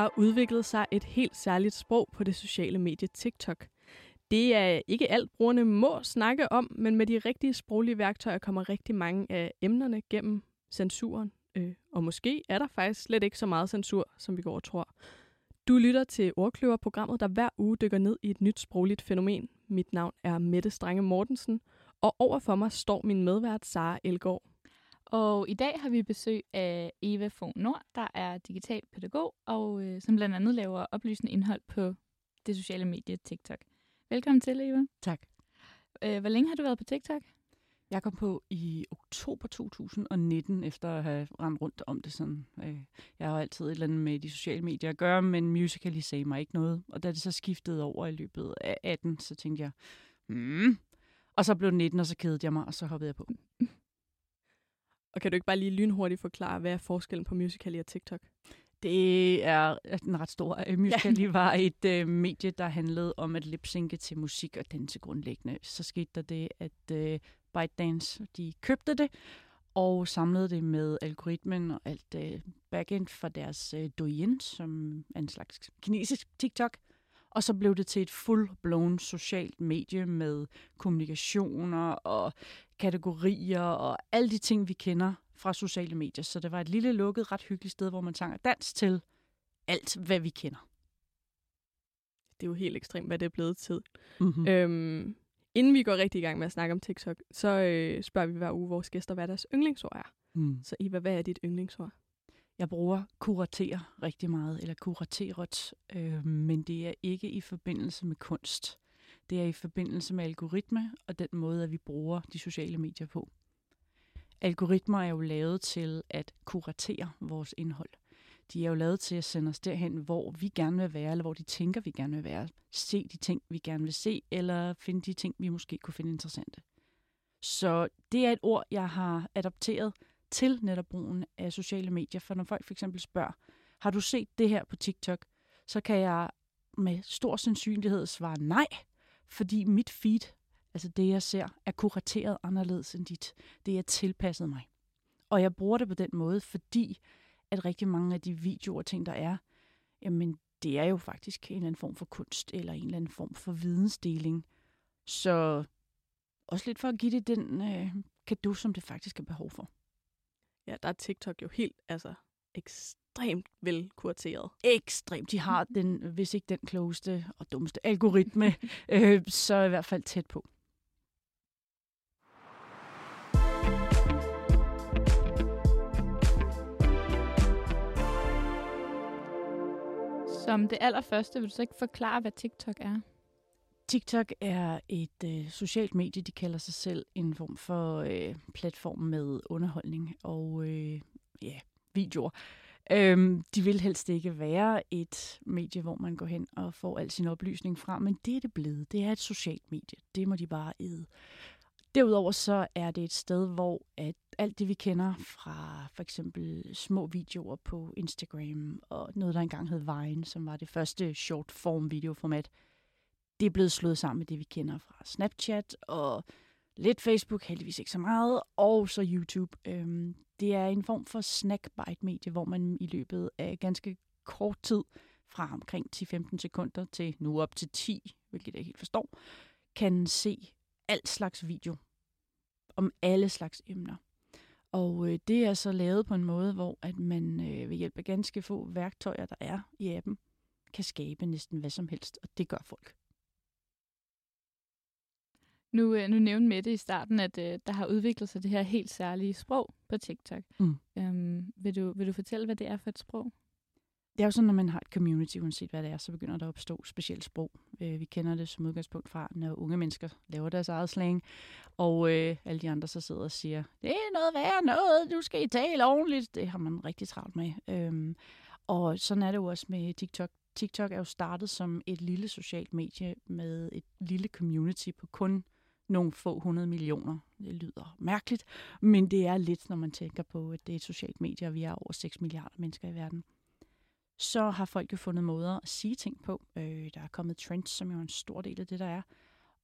Har udviklet sig et helt særligt sprog på det sociale medie TikTok. Det er ikke alt brugerne må snakke om, men med de rigtige sproglige værktøjer kommer rigtig mange af emnerne gennem censuren. Øh, og måske er der faktisk slet ikke så meget censur, som vi går og tror. Du lytter til Ordkløver-programmet, der hver uge dykker ned i et nyt sprogligt fænomen. Mit navn er Mette Strange Mortensen, og overfor mig står min medvært Sara Elgård. Og i dag har vi besøg af Eva Fogh Nord, der er digital pædagog, og øh, som blandt andet laver oplysende indhold på det sociale medie TikTok. Velkommen til, Eva. Tak. Øh, hvor længe har du været på TikTok? Jeg kom på i oktober 2019, efter at have rendt rundt om det sådan. Øh, jeg har altid et eller andet med de sociale medier at gøre, men Musical.ly sagde mig ikke noget. Og da det så skiftede over i løbet af 18, så tænkte jeg, hmm. Og så blev det 19, og så kedede jeg mig, og så hoppede jeg på. Og kan du ikke bare lige lynhurtigt forklare, hvad er forskellen på Musical.ly og TikTok? Det er en ret stor. Musical.ly ja. var et øh, medie, der handlede om at lipsynke til musik og danse grundlæggende. Så skete der det, at øh, ByteDance de købte det og samlede det med algoritmen og alt øh, backend fra deres øh, Douyin, som er en slags kinesisk TikTok. Og så blev det til et full-blown socialt medie med kommunikationer og kategorier og alle de ting, vi kender fra sociale medier. Så det var et lille lukket, ret hyggeligt sted, hvor man tager dans til alt, hvad vi kender. Det er jo helt ekstremt, hvad det er blevet til. Mm-hmm. Øhm, inden vi går rigtig i gang med at snakke om TikTok, så øh, spørger vi hver uge vores gæster, hvad deres yndlingsord er. Mm. Så Eva, hvad er dit yndlingsord? Jeg bruger kuratere rigtig meget, eller kurateret, øh, men det er ikke i forbindelse med kunst. Det er i forbindelse med algoritme og den måde, at vi bruger de sociale medier på. Algoritmer er jo lavet til at kuratere vores indhold. De er jo lavet til at sende os derhen, hvor vi gerne vil være, eller hvor de tænker, vi gerne vil være. Se de ting, vi gerne vil se, eller finde de ting, vi måske kunne finde interessante. Så det er et ord, jeg har adopteret til netop brugen af sociale medier. For når folk for eksempel spørger, har du set det her på TikTok? Så kan jeg med stor sandsynlighed svare nej, fordi mit feed, altså det jeg ser, er kurateret anderledes end dit. Det er tilpasset mig. Og jeg bruger det på den måde, fordi at rigtig mange af de videoer og ting, der er, jamen det er jo faktisk en eller anden form for kunst, eller en eller anden form for vidensdeling. Så også lidt for at give det den øh, kado, som det faktisk er behov for. Ja, der er TikTok jo helt altså ekstremt vel kurateret. Ekstremt. De har den, hvis ikke den klogeste og dummeste algoritme, øh, så i hvert fald tæt på. Som det allerførste, vil du så ikke forklare, hvad TikTok er? TikTok er et øh, socialt medie, de kalder sig selv en form for øh, platform med underholdning og øh, ja, videoer. Øhm, de vil helst ikke være et medie, hvor man går hen og får al sin oplysning fra, men det er det blevet. Det er et socialt medie. Det må de bare æde. Derudover så er det et sted, hvor at alt det, vi kender fra for eksempel små videoer på Instagram og noget, der engang hed Vine, som var det første short form videoformat, det er blevet slået sammen med det, vi kender fra Snapchat og lidt Facebook, heldigvis ikke så meget, og så YouTube. Øhm, det er en form for snackbite-medie, hvor man i løbet af ganske kort tid, fra omkring 10-15 sekunder til nu op til 10, hvilket jeg helt forstår, kan se alt slags video om alle slags emner. Og øh, det er så lavet på en måde, hvor at man øh, ved hjælp af ganske få værktøjer, der er i appen, kan skabe næsten hvad som helst, og det gør folk. Nu, øh, nu nævnte Mette i starten, at øh, der har udviklet sig det her helt særlige sprog på TikTok. Mm. Øhm, vil, du, vil du fortælle, hvad det er for et sprog? Det er jo sådan, når man har et community, uanset hvad det er, så begynder der at opstå specielt sprog. Øh, vi kender det som udgangspunkt fra, når unge mennesker laver deres eget slang, og øh, alle de andre så sidder og siger, det er noget værd noget, du skal i tale ordentligt. Det har man rigtig travlt med. Øhm, og sådan er det jo også med TikTok. TikTok er jo startet som et lille socialt medie med et lille community på kun nogle få hundrede millioner. Det lyder mærkeligt, men det er lidt, når man tænker på, at det er et socialt medie, og vi er over 6 milliarder mennesker i verden. Så har folk jo fundet måder at sige ting på. Øh, der er kommet trends, som jo er en stor del af det, der er.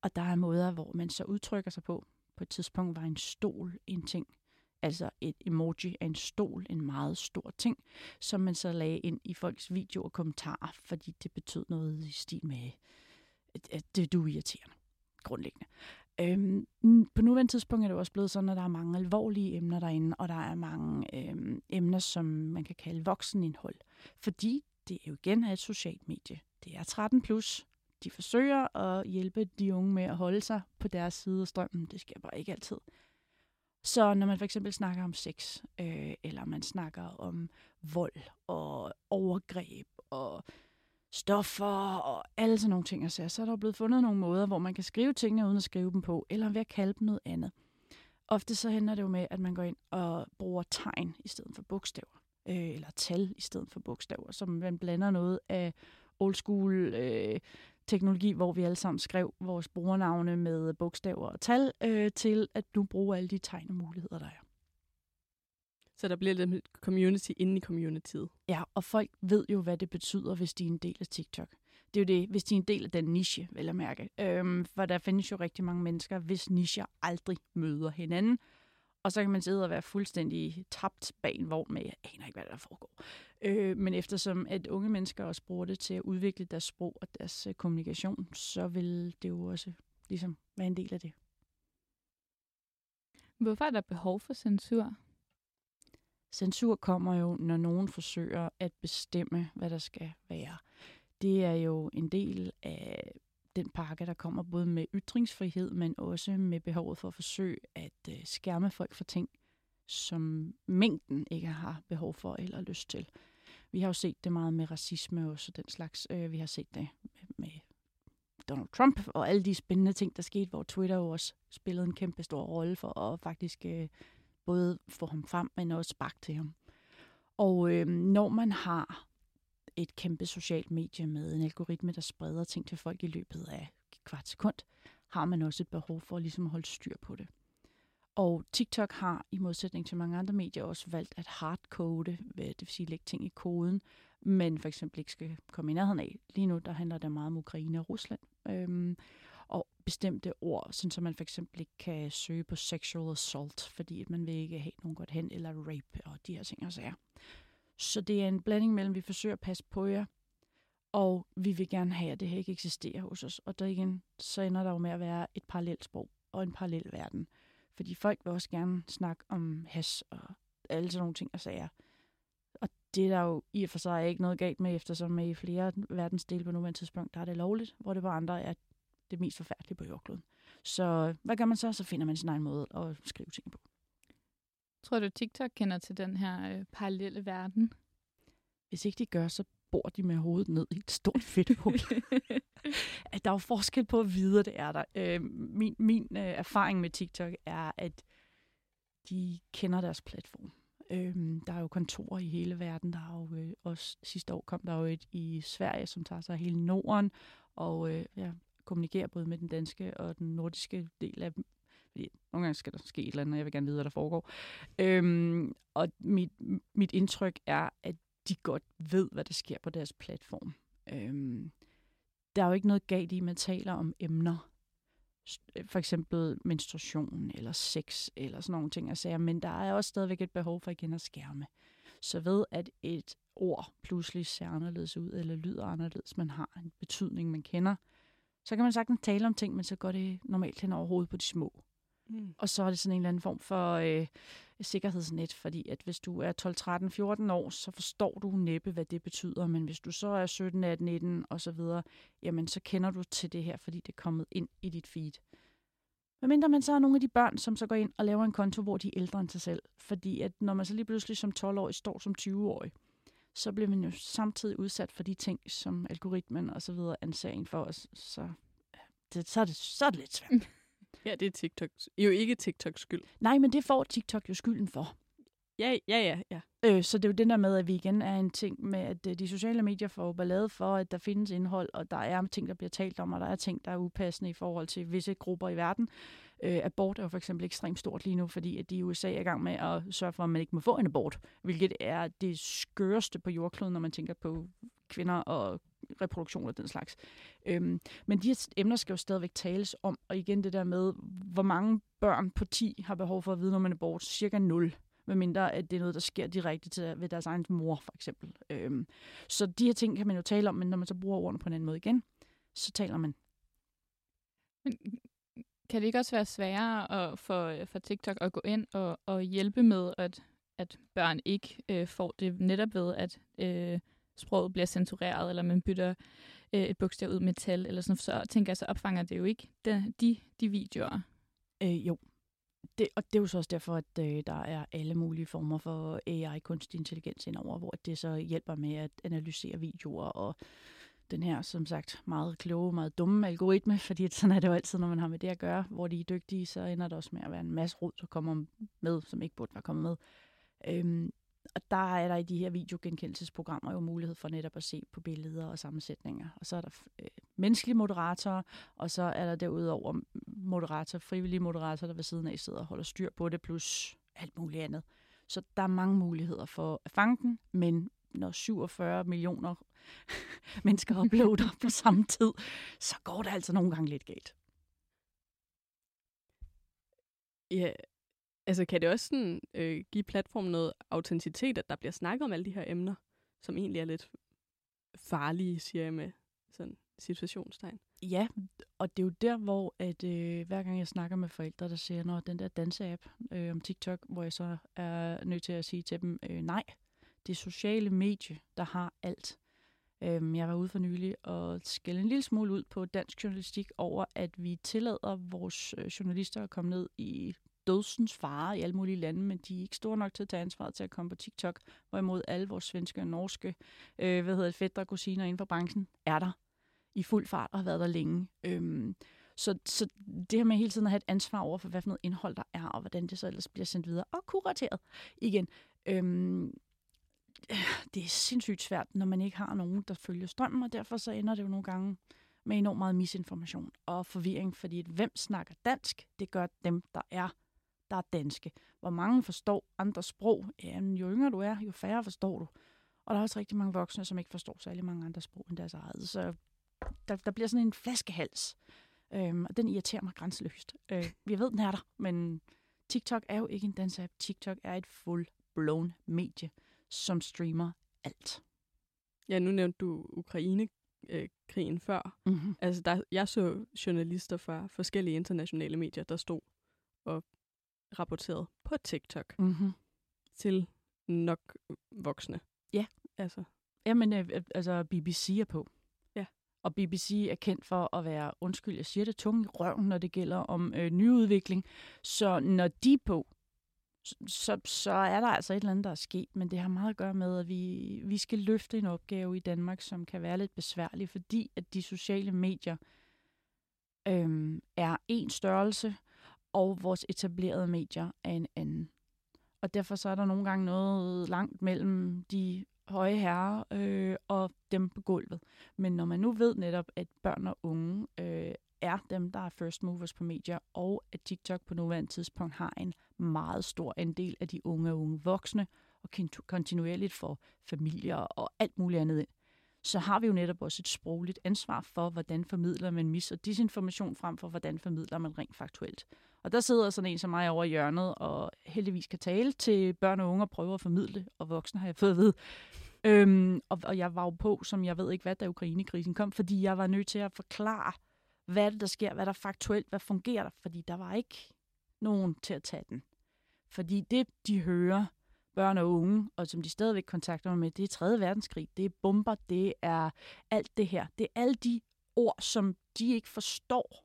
Og der er måder, hvor man så udtrykker sig på. På et tidspunkt var en stol en ting. Altså et emoji af en stol, en meget stor ting, som man så lagde ind i folks videoer og kommentarer, fordi det betød noget i stil med, at, det du irriterende, grundlæggende. Øhm, på nuværende tidspunkt er det også blevet sådan, at der er mange alvorlige emner derinde, og der er mange øhm, emner, som man kan kalde voksenindhold. Fordi det jo igen er et socialt medie. Det er 13 plus. De forsøger at hjælpe de unge med at holde sig på deres side af strømmen. Det sker bare ikke altid. Så når man for eksempel snakker om sex, øh, eller man snakker om vold og overgreb og stoffer og alle sådan nogle ting, så, så er der blevet fundet nogle måder, hvor man kan skrive tingene uden at skrive dem på, eller ved at kalde dem noget andet. Ofte så hænder det jo med, at man går ind og bruger tegn i stedet for bogstaver, øh, eller tal i stedet for bogstaver, som man blander noget af old school øh, teknologi, hvor vi alle sammen skrev vores brugernavne med bogstaver og tal, øh, til at nu bruge alle de tegn og muligheder, der er. Så der bliver lidt community inde i communityet. Ja, og folk ved jo, hvad det betyder, hvis de er en del af TikTok. Det er jo det, hvis de er en del af den niche, vil jeg mærke. Øhm, for der findes jo rigtig mange mennesker, hvis nicher aldrig møder hinanden. Og så kan man sidde og være fuldstændig tabt bag en vogn med, jeg aner ikke, hvad der foregår. Øh, men eftersom at unge mennesker også bruger det til at udvikle deres sprog og deres øh, kommunikation, så vil det jo også ligesom være en del af det. Hvorfor er der behov for censur? Censur kommer jo, når nogen forsøger at bestemme, hvad der skal være. Det er jo en del af den pakke, der kommer både med ytringsfrihed, men også med behovet for at forsøge at øh, skærme folk for ting, som mængden ikke har behov for eller lyst til. Vi har jo set det meget med racisme og så den slags. Øh, vi har set det med Donald Trump og alle de spændende ting, der skete, hvor Twitter jo også spillede en kæmpe stor rolle for at faktisk øh, både få ham frem, men også sparke til ham. Og øh, når man har et kæmpe socialt medie med en algoritme, der spreder ting til folk i løbet af et kvart sekund, har man også et behov for ligesom at ligesom holde styr på det. Og TikTok har i modsætning til mange andre medier også valgt at hardcode, det vil sige lægge ting i koden, men for eksempel ikke skal komme i nærheden af. Lige nu der handler det meget om Ukraine og Rusland. Øhm, bestemte ord, sådan så man for eksempel ikke kan søge på sexual assault, fordi at man vil ikke have nogen godt hen, eller rape og de her ting og sager. Så det er en blanding mellem, vi forsøger at passe på jer, og vi vil gerne have, at det her ikke eksisterer hos os. Og der igen, så ender der jo med at være et parallelt sprog og en parallel verden. Fordi folk vil også gerne snakke om has og alle sådan nogle ting og sager. Og det er der jo i og for sig ikke noget galt med, eftersom i flere verdensdele på nuværende tidspunkt, der er det lovligt, hvor det på andre er det mest forfærdelige på jordkloden. Så hvad gør man så? Så finder man sin egen måde at skrive ting på. Tror du, TikTok kender til den her øh, parallelle verden? Hvis ikke de gør, så bor de med hovedet ned i et stort fedt hul. der er jo forskel på at vide, det er der. Øh, min min øh, erfaring med TikTok er, at de kender deres platform. Øh, der er jo kontorer i hele verden. Der er jo øh, også sidste år kom der jo et i Sverige, som tager sig af hele Norden, og øh, ja, kommunikerer både med den danske og den nordiske del af fordi nogle gange skal der ske et eller andet, og jeg vil gerne vide, hvad der foregår. Øhm, og mit, mit indtryk er, at de godt ved, hvad der sker på deres platform. Øhm, der er jo ikke noget galt i, at man taler om emner, for eksempel menstruation eller sex eller sådan nogle ting, jeg siger, men der er også stadigvæk et behov for igen at skærme. Så ved at et ord pludselig ser anderledes ud, eller lyder anderledes, man har en betydning, man kender, så kan man sagtens tale om ting, men så går det normalt hen over hovedet på de små. Mm. Og så er det sådan en eller anden form for øh, sikkerhedsnet, fordi at hvis du er 12, 13, 14 år, så forstår du næppe, hvad det betyder. Men hvis du så er 17, 18, 19 og så videre, jamen så kender du til det her, fordi det er kommet ind i dit feed. Hvad mindre man så er nogle af de børn, som så går ind og laver en konto, hvor de er ældre end sig selv. Fordi at når man så lige pludselig som 12-årig står som 20-årig, så bliver man jo samtidig udsat for de ting, som algoritmen og så videre anser en for os. Så, det, så, er det, så er det lidt svært. Ja, det er TikTok. Jo ikke TikToks skyld. Nej, men det får TikTok jo skylden for. Ja, ja, ja. ja. Øh, så det er jo den der med, at vi igen er en ting med, at øh, de sociale medier får ballade for, at der findes indhold, og der er ting, der bliver talt om, og der er ting, der er upassende i forhold til visse grupper i verden. Øh, Øh, abort er jo for eksempel ekstremt stort lige nu, fordi at de i USA er i gang med at sørge for, at man ikke må få en abort, hvilket er det skøreste på jordkloden, når man tænker på kvinder og reproduktion og den slags. Øhm, men de her emner skal jo stadigvæk tales om, og igen det der med, hvor mange børn på 10 har behov for at vide, når man er abort, cirka 0 medmindre at det er noget, der sker direkte til, ved deres egen mor, for eksempel. Øhm, så de her ting kan man jo tale om, men når man så bruger ordene på en anden måde igen, så taler man. Men kan det ikke også være sværere at, for, øh, for TikTok at gå ind og, og hjælpe med, at, at børn ikke øh, får det netop ved, at øh, sproget bliver censureret, eller man bytter øh, et bogstav ud med tal, eller sådan så tænker jeg, så opfanger det jo ikke de, de, de videoer. Øh, jo, det, og det er jo så også derfor, at øh, der er alle mulige former for AI, kunstig intelligens indover, hvor det så hjælper med at analysere videoer og den her, som sagt, meget kloge, meget dumme algoritme, fordi sådan er det jo altid, når man har med det at gøre, hvor de er dygtige, så ender det også med at være en masse rod, der kommer med, som ikke burde være kommet med. Øhm, og der er der i de her videogenkendelsesprogrammer jo mulighed for netop at se på billeder og sammensætninger. Og så er der øh, menneskelige moderatorer, og så er der derudover moderator, frivillige moderatorer, der ved siden af sidder og holder styr på det, plus alt muligt andet. Så der er mange muligheder for at fange den, men når 47 millioner mennesker uploader på samme tid, så går det altså nogle gange lidt galt. Ja, altså kan det også sådan, øh, give platformen noget autenticitet, at der bliver snakket om alle de her emner, som egentlig er lidt farlige, siger jeg med sådan situationstegn? Ja, og det er jo der, hvor at, øh, hver gang jeg snakker med forældre, der siger, når den der danseapp øh, om TikTok, hvor jeg så er nødt til at sige til dem, øh, nej, det sociale medie, der har alt. Øhm, jeg var ude for nylig og skælde en lille smule ud på dansk journalistik over, at vi tillader vores øh, journalister at komme ned i dødsens fare i alle mulige lande, men de er ikke store nok til at tage ansvaret til at komme på TikTok, hvorimod alle vores svenske og norske øh, hvad hedder det, fætter og kusiner inden for branchen er der i fuld fart og har været der længe. Øhm, så, så det her med hele tiden at have et ansvar over for, hvad for noget indhold der er, og hvordan det så ellers bliver sendt videre og kurateret igen. Øhm, det er sindssygt svært, når man ikke har nogen, der følger strømmen, og derfor så ender det jo nogle gange med enormt meget misinformation og forvirring, fordi hvem snakker dansk, det gør dem, der er, der er danske. Hvor mange forstår andre sprog, jamen, jo yngre du er, jo færre forstår du. Og der er også rigtig mange voksne, som ikke forstår særlig mange andre sprog end deres eget. Så der, der bliver sådan en flaskehals, øhm, og den irriterer mig grænseløst. Øh, vi ved, den er der, men TikTok er jo ikke en dansapp. TikTok er et full-blown medie som streamer alt. Ja, nu nævnte du Ukraine-krigen før. Mm-hmm. Altså, der, jeg så journalister fra forskellige internationale medier, der stod og rapporterede på TikTok Mm-hmm. til nok voksne. Ja. Altså, Jamen, øh, øh, altså BBC er på. Ja. Og BBC er kendt for at være, undskyld, jeg siger det, tunge i røven, når det gælder om øh, nyudvikling. Så når de er på, så, så er der altså et eller andet, der er sket, men det har meget at gøre med, at vi, vi skal løfte en opgave i Danmark, som kan være lidt besværlig, fordi at de sociale medier øhm, er en størrelse, og vores etablerede medier er en anden. Og derfor så er der nogle gange noget langt mellem de høje herrer øh, og dem på gulvet. Men når man nu ved netop, at børn og unge øh, er dem, der er first movers på medier, og at TikTok på nuværende tidspunkt har en meget stor andel af de unge og unge voksne, og kontinuerligt for familier og alt muligt andet ind, så har vi jo netop også et sprogligt ansvar for, hvordan formidler man mis- og disinformation frem for, hvordan formidler man rent faktuelt. Og der sidder sådan en som mig over i hjørnet, og heldigvis kan tale til børn og unge og prøve at formidle, og voksne har jeg fået ved. Øhm, og, og jeg var jo på, som jeg ved ikke hvad, da Ukrainekrisen kom, fordi jeg var nødt til at forklare, hvad er det, der sker, hvad der faktuelt, hvad fungerer der, fordi der var ikke nogen til at tage den. Fordi det, de hører, børn og unge, og som de stadigvæk kontakter mig med, det er 3. verdenskrig, det er bomber, det er alt det her. Det er alle de ord, som de ikke forstår,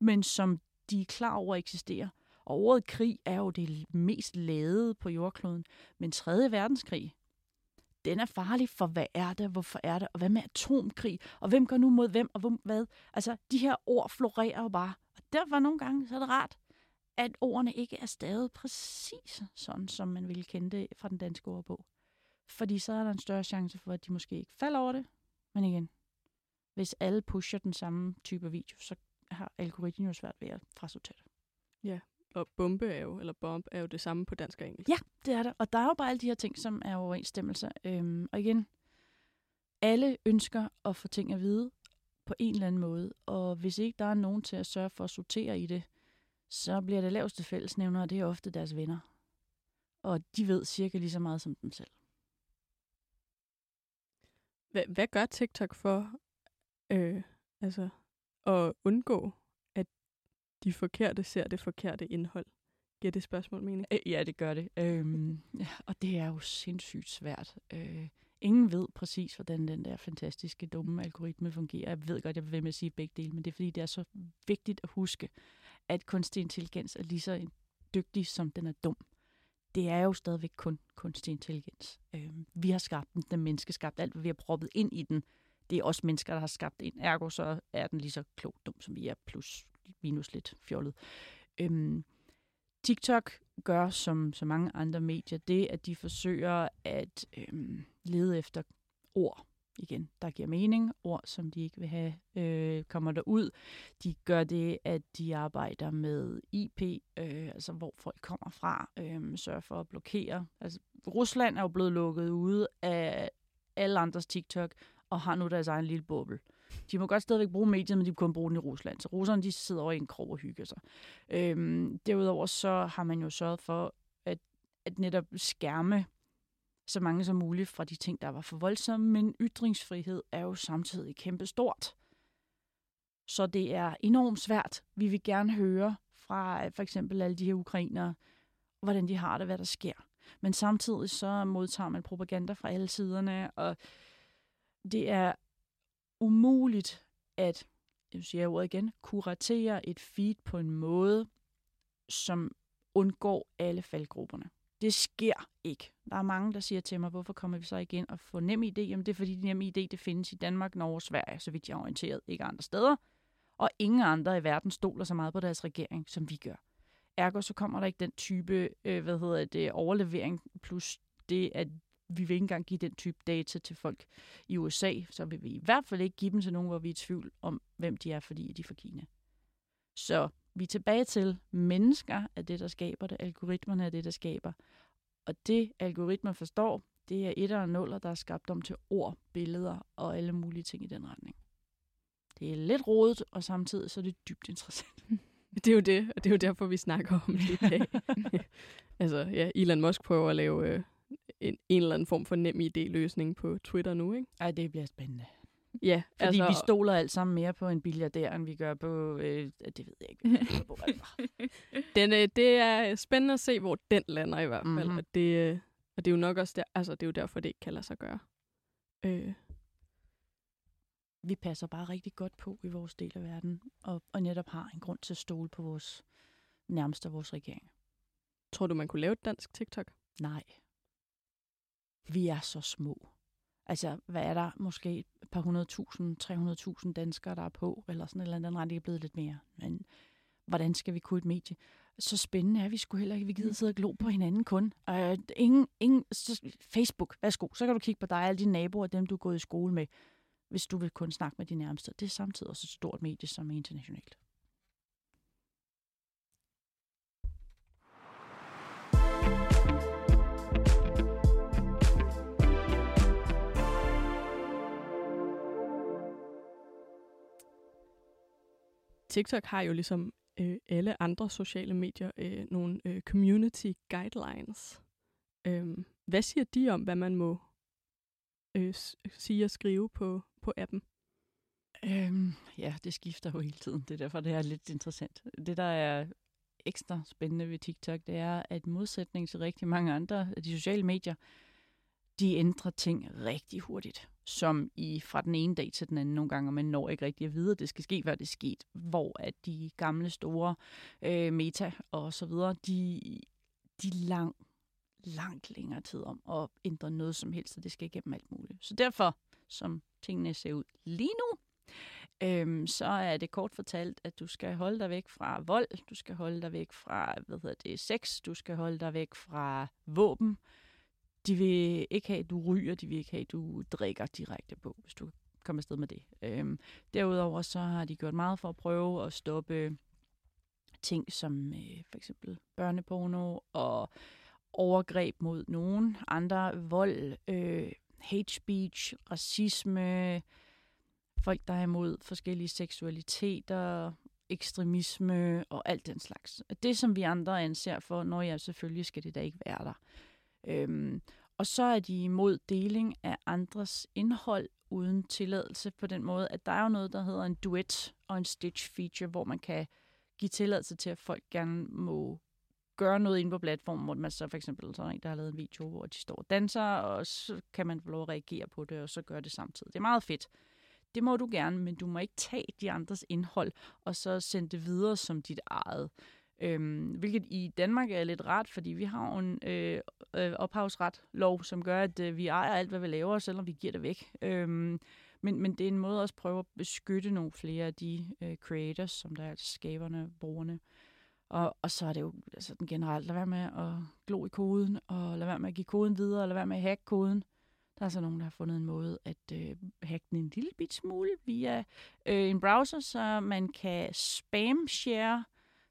men som de er klar over eksisterer. Og ordet krig er jo det mest ladede på jordkloden. Men 3. verdenskrig, den er farlig, for hvad er det, hvorfor er det, og hvad med atomkrig, og hvem går nu mod hvem, og hvem, hvad? Altså, de her ord florerer jo bare. Og derfor nogle gange, så er det rart, at ordene ikke er stadig præcis sådan, som man ville kende det fra den danske ordbog. Fordi så er der en større chance for, at de måske ikke falder over det. Men igen, hvis alle pusher den samme type video, så har algoritmen jo svært ved at frasortere det. Og bombe er jo, eller bomb er jo det samme på dansk og engelsk. Ja, det er der. Og der er jo bare alle de her ting, som er overensstemmelse. Øhm, og igen, alle ønsker at få ting at vide på en eller anden måde. Og hvis ikke der er nogen til at sørge for at sortere i det, så bliver det laveste fællesnævner, og det er ofte deres venner. Og de ved cirka lige så meget som dem selv. Hvad, hvad gør TikTok for øh, altså, at undgå, at de forkerte ser det forkerte indhold? Giver det spørgsmål mening? Øh, Ja, det gør det. Øhm, ja, og det er jo sindssygt svært. Øh, ingen ved præcis, hvordan den der fantastiske, dumme algoritme fungerer. Jeg ved godt, jeg vil ved med at sige begge dele, men det er fordi, det er så vigtigt at huske, at kunstig intelligens er lige så dygtig, som den er dum. Det er jo stadigvæk kun kunstig intelligens. Øh, vi har skabt den, den menneske skabt alt, hvad vi har proppet ind i den. Det er også mennesker, der har skabt den. Ergo så er den lige så klog dum, som vi er, plus minus lidt fjollet. Øhm, TikTok gør som så mange andre medier det, at de forsøger at øhm, lede efter ord igen, der giver mening, ord, som de ikke vil have, øh, kommer der ud. De gør det, at de arbejder med IP, øh, altså hvor folk kommer fra, øh, sørger for at blokere. Altså, Rusland er jo blevet lukket ude af alle andres TikTok, og har nu deres egen lille boble. De må godt stadigvæk bruge mediet, men de kan kun bruge den i Rusland. Så russerne de sidder over i en krog og hygger sig. Øhm, derudover så har man jo sørget for at, at netop skærme så mange som muligt fra de ting, der var for voldsomme, men ytringsfrihed er jo samtidig kæmpe stort. Så det er enormt svært. Vi vil gerne høre fra øh, for eksempel alle de her ukrainere, hvordan de har det, hvad der sker. Men samtidig så modtager man propaganda fra alle siderne, og det er umuligt at, jeg siger ordet igen, kuratere et feed på en måde, som undgår alle faldgrupperne. Det sker ikke. Der er mange, der siger til mig, hvorfor kommer vi så igen og får nem idé? Jamen det er fordi, nem idé det findes i Danmark, Norge og Sverige, så vidt jeg er orienteret, ikke andre steder. Og ingen andre i verden stoler så meget på deres regering, som vi gør. Ergo så kommer der ikke den type, øh, hvad hedder det, overlevering, plus det, at vi vil ikke engang give den type data til folk i USA, så vil vi i hvert fald ikke give dem til nogen, hvor vi er i tvivl om, hvem de er, fordi de er fra Kina. Så vi er tilbage til, mennesker er det, der skaber det, algoritmerne er det, der skaber. Og det, algoritmer forstår, det er et og nuller, der er skabt om til ord, billeder og alle mulige ting i den retning. Det er lidt rodet, og samtidig så er det dybt interessant. Det er jo det, og det er jo derfor, vi snakker om det i dag. altså, ja, Elon Musk prøver at lave øh, en, en eller anden form for nem idé-løsning på Twitter nu, ikke? Ej, det bliver spændende. Ja, Fordi altså, vi stoler alt sammen mere på en billiardær, end vi gør på... Øh, det ved jeg ikke. den, øh, det er spændende at se, hvor den lander i hvert fald. Mhm. Mm-hmm. Og, det, øh, og det er jo nok også der, altså, det er jo derfor, det ikke kan lade sig gøre. Øh, vi passer bare rigtig godt på i vores del af verden, og, og netop har en grund til at stole på vores nærmeste vores regering. tror du, man kunne lave et dansk TikTok? Nej. Vi er så små. Altså, hvad er der? Måske et par hundredtusind, 300.000 danskere, der er på, eller sådan et eller andet ret, det er blevet lidt mere. Men hvordan skal vi kunne et medie? Så spændende er vi sgu heller ikke. Vi gider sidde og glo på hinanden kun. Uh, ingen, ingen, så, Facebook, værsgo. Så kan du kigge på dig og alle dine naboer, dem du er gået i skole med, hvis du vil kun snakke med de nærmeste. Det er samtidig også et stort medie, som er internationalt. TikTok har jo ligesom øh, alle andre sociale medier øh, nogle øh, community guidelines. Øh, hvad siger de om, hvad man må øh, sige og skrive på, på appen? Øhm, ja, det skifter jo hele tiden. Det er derfor, det er lidt interessant. Det, der er ekstra spændende ved TikTok, det er, at i modsætning til rigtig mange andre af de sociale medier, de ændrer ting rigtig hurtigt. Som i fra den ene dag til den anden nogle gange, og man når ikke rigtig at vide, at det skal ske, hvad det er sket. Hvor at de gamle store øh, meta og så videre, de, de lang, langt længere tid om at ændre noget som helst, og det skal igennem alt muligt. Så derfor, som tingene ser ud lige nu, øhm, så er det kort fortalt, at du skal holde dig væk fra vold, du skal holde dig væk fra, hvad hedder det, sex, du skal holde dig væk fra våben. De vil ikke have, at du ryger, de vil ikke have, at du drikker direkte på, hvis du kommer afsted med det. Øhm, derudover så har de gjort meget for at prøve at stoppe ting som øh, for eksempel børneporno og overgreb mod nogen, andre vold, øh, hate speech, racisme, folk, der er imod forskellige seksualiteter, ekstremisme og alt den slags. Det, som vi andre anser for, når jeg selvfølgelig skal det da ikke være der. Øhm, og så er de imod deling af andres indhold uden tilladelse på den måde, at der er jo noget, der hedder en duet og en stitch feature, hvor man kan give tilladelse til, at folk gerne må gøre noget inde på platformen, hvor man så for eksempel så en, der har lavet en video, hvor de står og danser, og så kan man få lov at reagere på det, og så gøre det samtidig. Det er meget fedt. Det må du gerne, men du må ikke tage de andres indhold, og så sende det videre som dit eget. Øhm, hvilket i Danmark er lidt rart, fordi vi har en øh, øh, ophavsret lov, som gør, at øh, vi ejer alt, hvad vi laver, selvom vi giver det væk. Øhm, men, men det er en måde også at prøve at beskytte nogle flere af de øh, creators, som der er altså skaberne, brugerne. Og, og så er det jo altså, den generelt, lad være med at glo i koden, og lad være med at give koden videre, og lad være med at hacke koden. Der er så nogen, der har fundet en måde at øh, hacke den en lille bit smule via øh, en browser, så man kan spam-share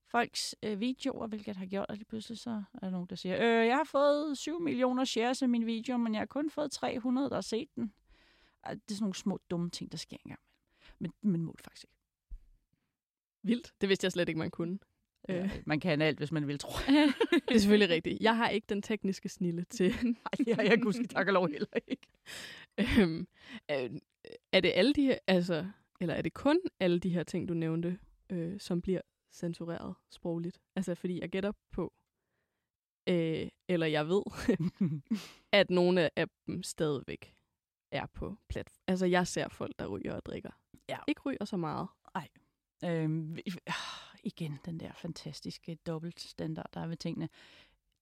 folks øh, videoer, hvilket har gjort, at lige pludselig så er der nogen, der siger, øh, jeg har fået 7 millioner shares af min video, men jeg har kun fået 300, der har set den. Det er sådan nogle små dumme ting, der sker engang. Men, men må det faktisk ikke. Vildt. Det vidste jeg slet ikke, man kunne. Ja, øh. Man kan alt, hvis man vil, tro. det er selvfølgelig rigtigt. Jeg har ikke den tekniske snille til. Nej, jeg, jeg kunne tak og lov heller ikke. Øhm, er, er det alle de her, altså, eller er det kun alle de her ting, du nævnte, øh, som bliver censureret sprogligt? Altså, fordi jeg gætter på, øh, eller jeg ved, at nogle af dem stadigvæk er på platform. Altså, jeg ser folk, der ryger og drikker. Ja. Ikke ryger så meget. Nej. Øhm, igen, den der fantastiske dobbeltstandard, der er ved tingene.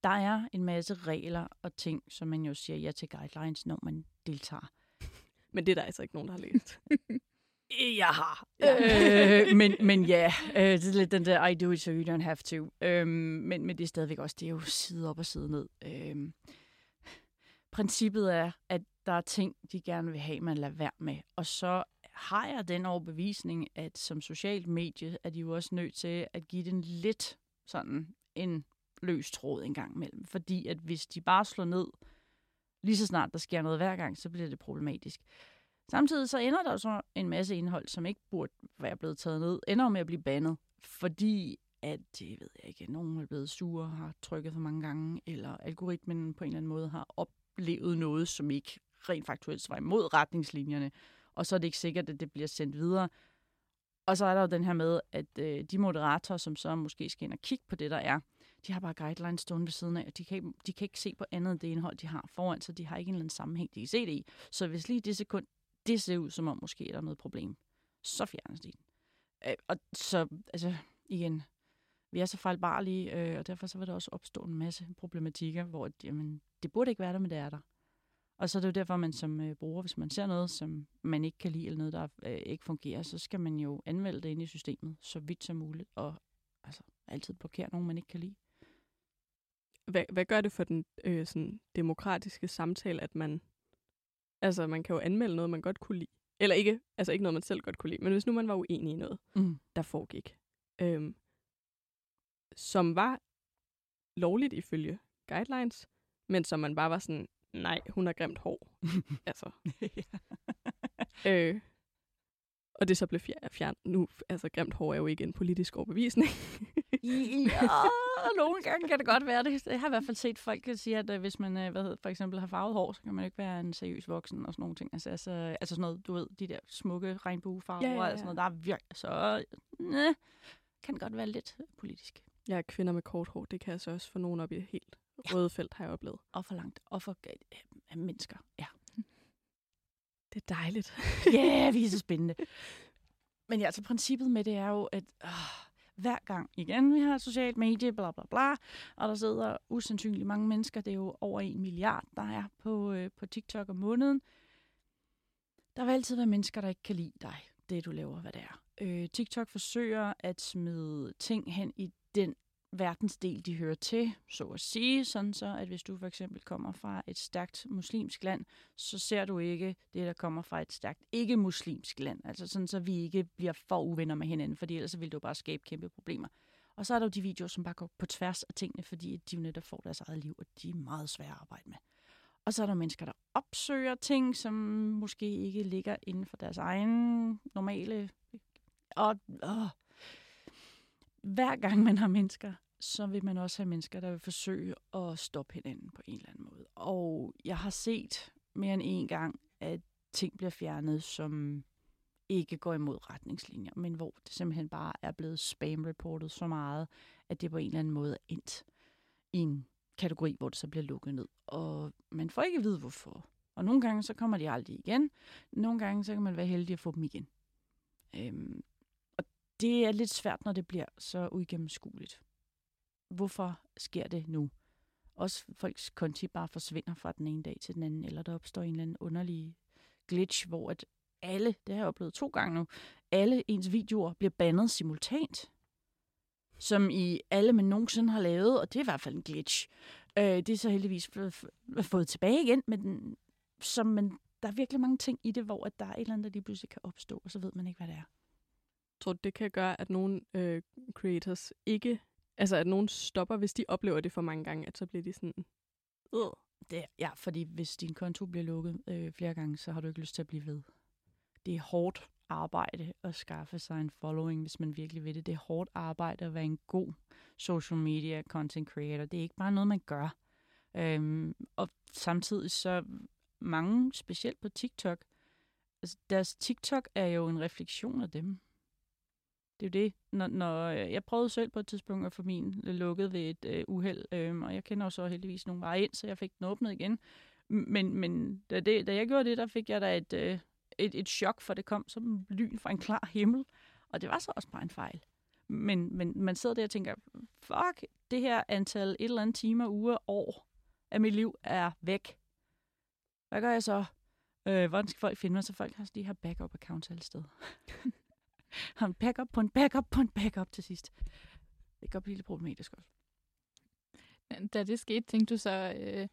Der er en masse regler og ting, som man jo siger ja til guidelines, når man deltager. Men det er der altså ikke nogen, der har læst. Jeg har. Ja. øh, men, men ja, øh, det er lidt den der, I do it so you don't have to. Øh, men, men det er stadigvæk også, det er jo side op og side ned. Øh, princippet er, at der er ting, de gerne vil have, man lader være med. Og så har jeg den overbevisning, at som socialt medie er de jo også nødt til at give den lidt sådan en løs tråd en gang imellem. Fordi at hvis de bare slår ned, lige så snart der sker noget hver gang, så bliver det problematisk. Samtidig så ender der så en masse indhold, som ikke burde være blevet taget ned, ender med at blive bandet, fordi at, det ved jeg ikke, nogen er blevet sure, har trykket for mange gange, eller algoritmen på en eller anden måde har oplevet noget, som ikke rent faktuelt var imod retningslinjerne, og så er det ikke sikkert, at det bliver sendt videre. Og så er der jo den her med, at øh, de moderatorer, som så måske skal ind og kigge på det, der er, de har bare guidelines stående ved siden af, og de kan, ikke, de kan ikke se på andet end det indhold, de har foran, så de har ikke en eller anden sammenhæng, de kan se det i. Så hvis lige det sekund, det ser ud som om måske er der noget problem, så fjernes de den. Øh, og så, altså, igen, vi er så fejlbarlige, øh, og derfor så vil der også opstå en masse problematikker, hvor jamen, det burde ikke være der, men det er der. Og så er det jo derfor, man som øh, bruger, hvis man ser noget, som man ikke kan lide, eller noget, der øh, ikke fungerer, så skal man jo anmelde det ind i systemet, så vidt som muligt, og altså, altid blokere nogen, man ikke kan lide. Hvad, hvad gør det for den øh, sådan, demokratiske samtale, at man, altså, man kan jo anmelde noget, man godt kunne lide, eller ikke, altså ikke noget, man selv godt kunne lide, men hvis nu man var uenig i noget, mm. der foregik, øh, som var lovligt ifølge guidelines, men som man bare var sådan, nej, hun har grimt hår. altså. øh, og det så blev fjernet. Nu, altså grimt hår er jo ikke en politisk overbevisning. ja, nogle gange kan det godt være det. Jeg har i hvert fald set folk sige, at øh, hvis man øh, hvad hedder, for eksempel har farvet hår, så kan man ikke være en seriøs voksen og sådan nogle ting. Altså, altså, altså sådan noget, du ved, de der smukke regnbuefarver ja, ja, ja. og sådan noget, der er virkelig så... Næh, kan godt være lidt politisk. Ja, kvinder med kort hår, det kan altså også få nogen op i helt ja. røde felt, har jeg oplevet. Og for langt. Og for øh, mennesker, ja. Det er dejligt. Ja, yeah, vi er så spændende. Men ja, altså princippet med det er jo, at øh, hver gang igen, vi har socialt medie, bla bla bla, og der sidder usandsynligt mange mennesker, det er jo over en milliard, der er på, øh, på TikTok om måneden. Der vil altid være mennesker, der ikke kan lide dig, det du laver, hvad det er. Øh, TikTok forsøger at smide ting hen i den verdensdel, de hører til, så at sige, sådan så, at hvis du for eksempel kommer fra et stærkt muslimsk land, så ser du ikke det, der kommer fra et stærkt ikke-muslimsk land. Altså sådan, så vi ikke bliver for uvenner med hinanden, fordi ellers vil du bare skabe kæmpe problemer. Og så er der jo de videoer, som bare går på tværs af tingene, fordi de jo netop får deres eget liv, og de er meget svære at arbejde med. Og så er der mennesker, der opsøger ting, som måske ikke ligger inden for deres egen normale... Og, og hver gang man har mennesker, så vil man også have mennesker, der vil forsøge at stoppe hinanden på en eller anden måde. Og jeg har set mere end en gang, at ting bliver fjernet, som ikke går imod retningslinjer, men hvor det simpelthen bare er blevet spam-reportet så meget, at det på en eller anden måde er endt i en kategori, hvor det så bliver lukket ned. Og man får ikke at vide, hvorfor. Og nogle gange, så kommer de aldrig igen. Nogle gange, så kan man være heldig at få dem igen. Øhm, det er lidt svært, når det bliver så uigennemskueligt. Hvorfor sker det nu? Også folks konti bare forsvinder fra den ene dag til den anden, eller der opstår en eller anden underlig glitch, hvor at alle, det har jeg oplevet to gange nu, alle ens videoer bliver bandet simultant. Som i alle, man nogensinde har lavet, og det er i hvert fald en glitch. Øh, det er så heldigvis fået tilbage igen, men som man, der er virkelig mange ting i det, hvor at der er et eller andet, der lige pludselig kan opstå, og så ved man ikke, hvad det er. Tror du, det kan gøre, at nogle øh, creators ikke, altså at nogen stopper, hvis de oplever det for mange gange, at så bliver de sådan, øh. Det, ja, fordi hvis din konto bliver lukket øh, flere gange, så har du ikke lyst til at blive ved det er hårdt arbejde at skaffe sig en following, hvis man virkelig vil det. Det er hårdt arbejde at være en god social media content creator. Det er ikke bare noget, man gør. Øhm, og samtidig så mange, specielt på TikTok, altså deres TikTok er jo en refleksion af dem. Det er jo det, når, når øh, jeg prøvede selv på et tidspunkt at få min øh, lukket ved et øh, uheld, øh, og jeg kender jo så heldigvis nogle veje ind, så jeg fik den åbnet igen. Men, men da, det, da jeg gjorde det, der fik jeg da et, øh, et, et chok, for det kom som lyn fra en klar himmel. Og det var så også bare en fejl. Men, men man sidder der og tænker, fuck, det her antal et eller andet timer, uger, år af mit liv er væk. Hvad gør jeg så? Øh, hvordan skal folk finde mig? Så folk har de her backup-accounts alle steder. har en backup på en backup på en backup til sidst. Det kan godt blive lidt problematisk også. Da det skete, tænkte du så, øh,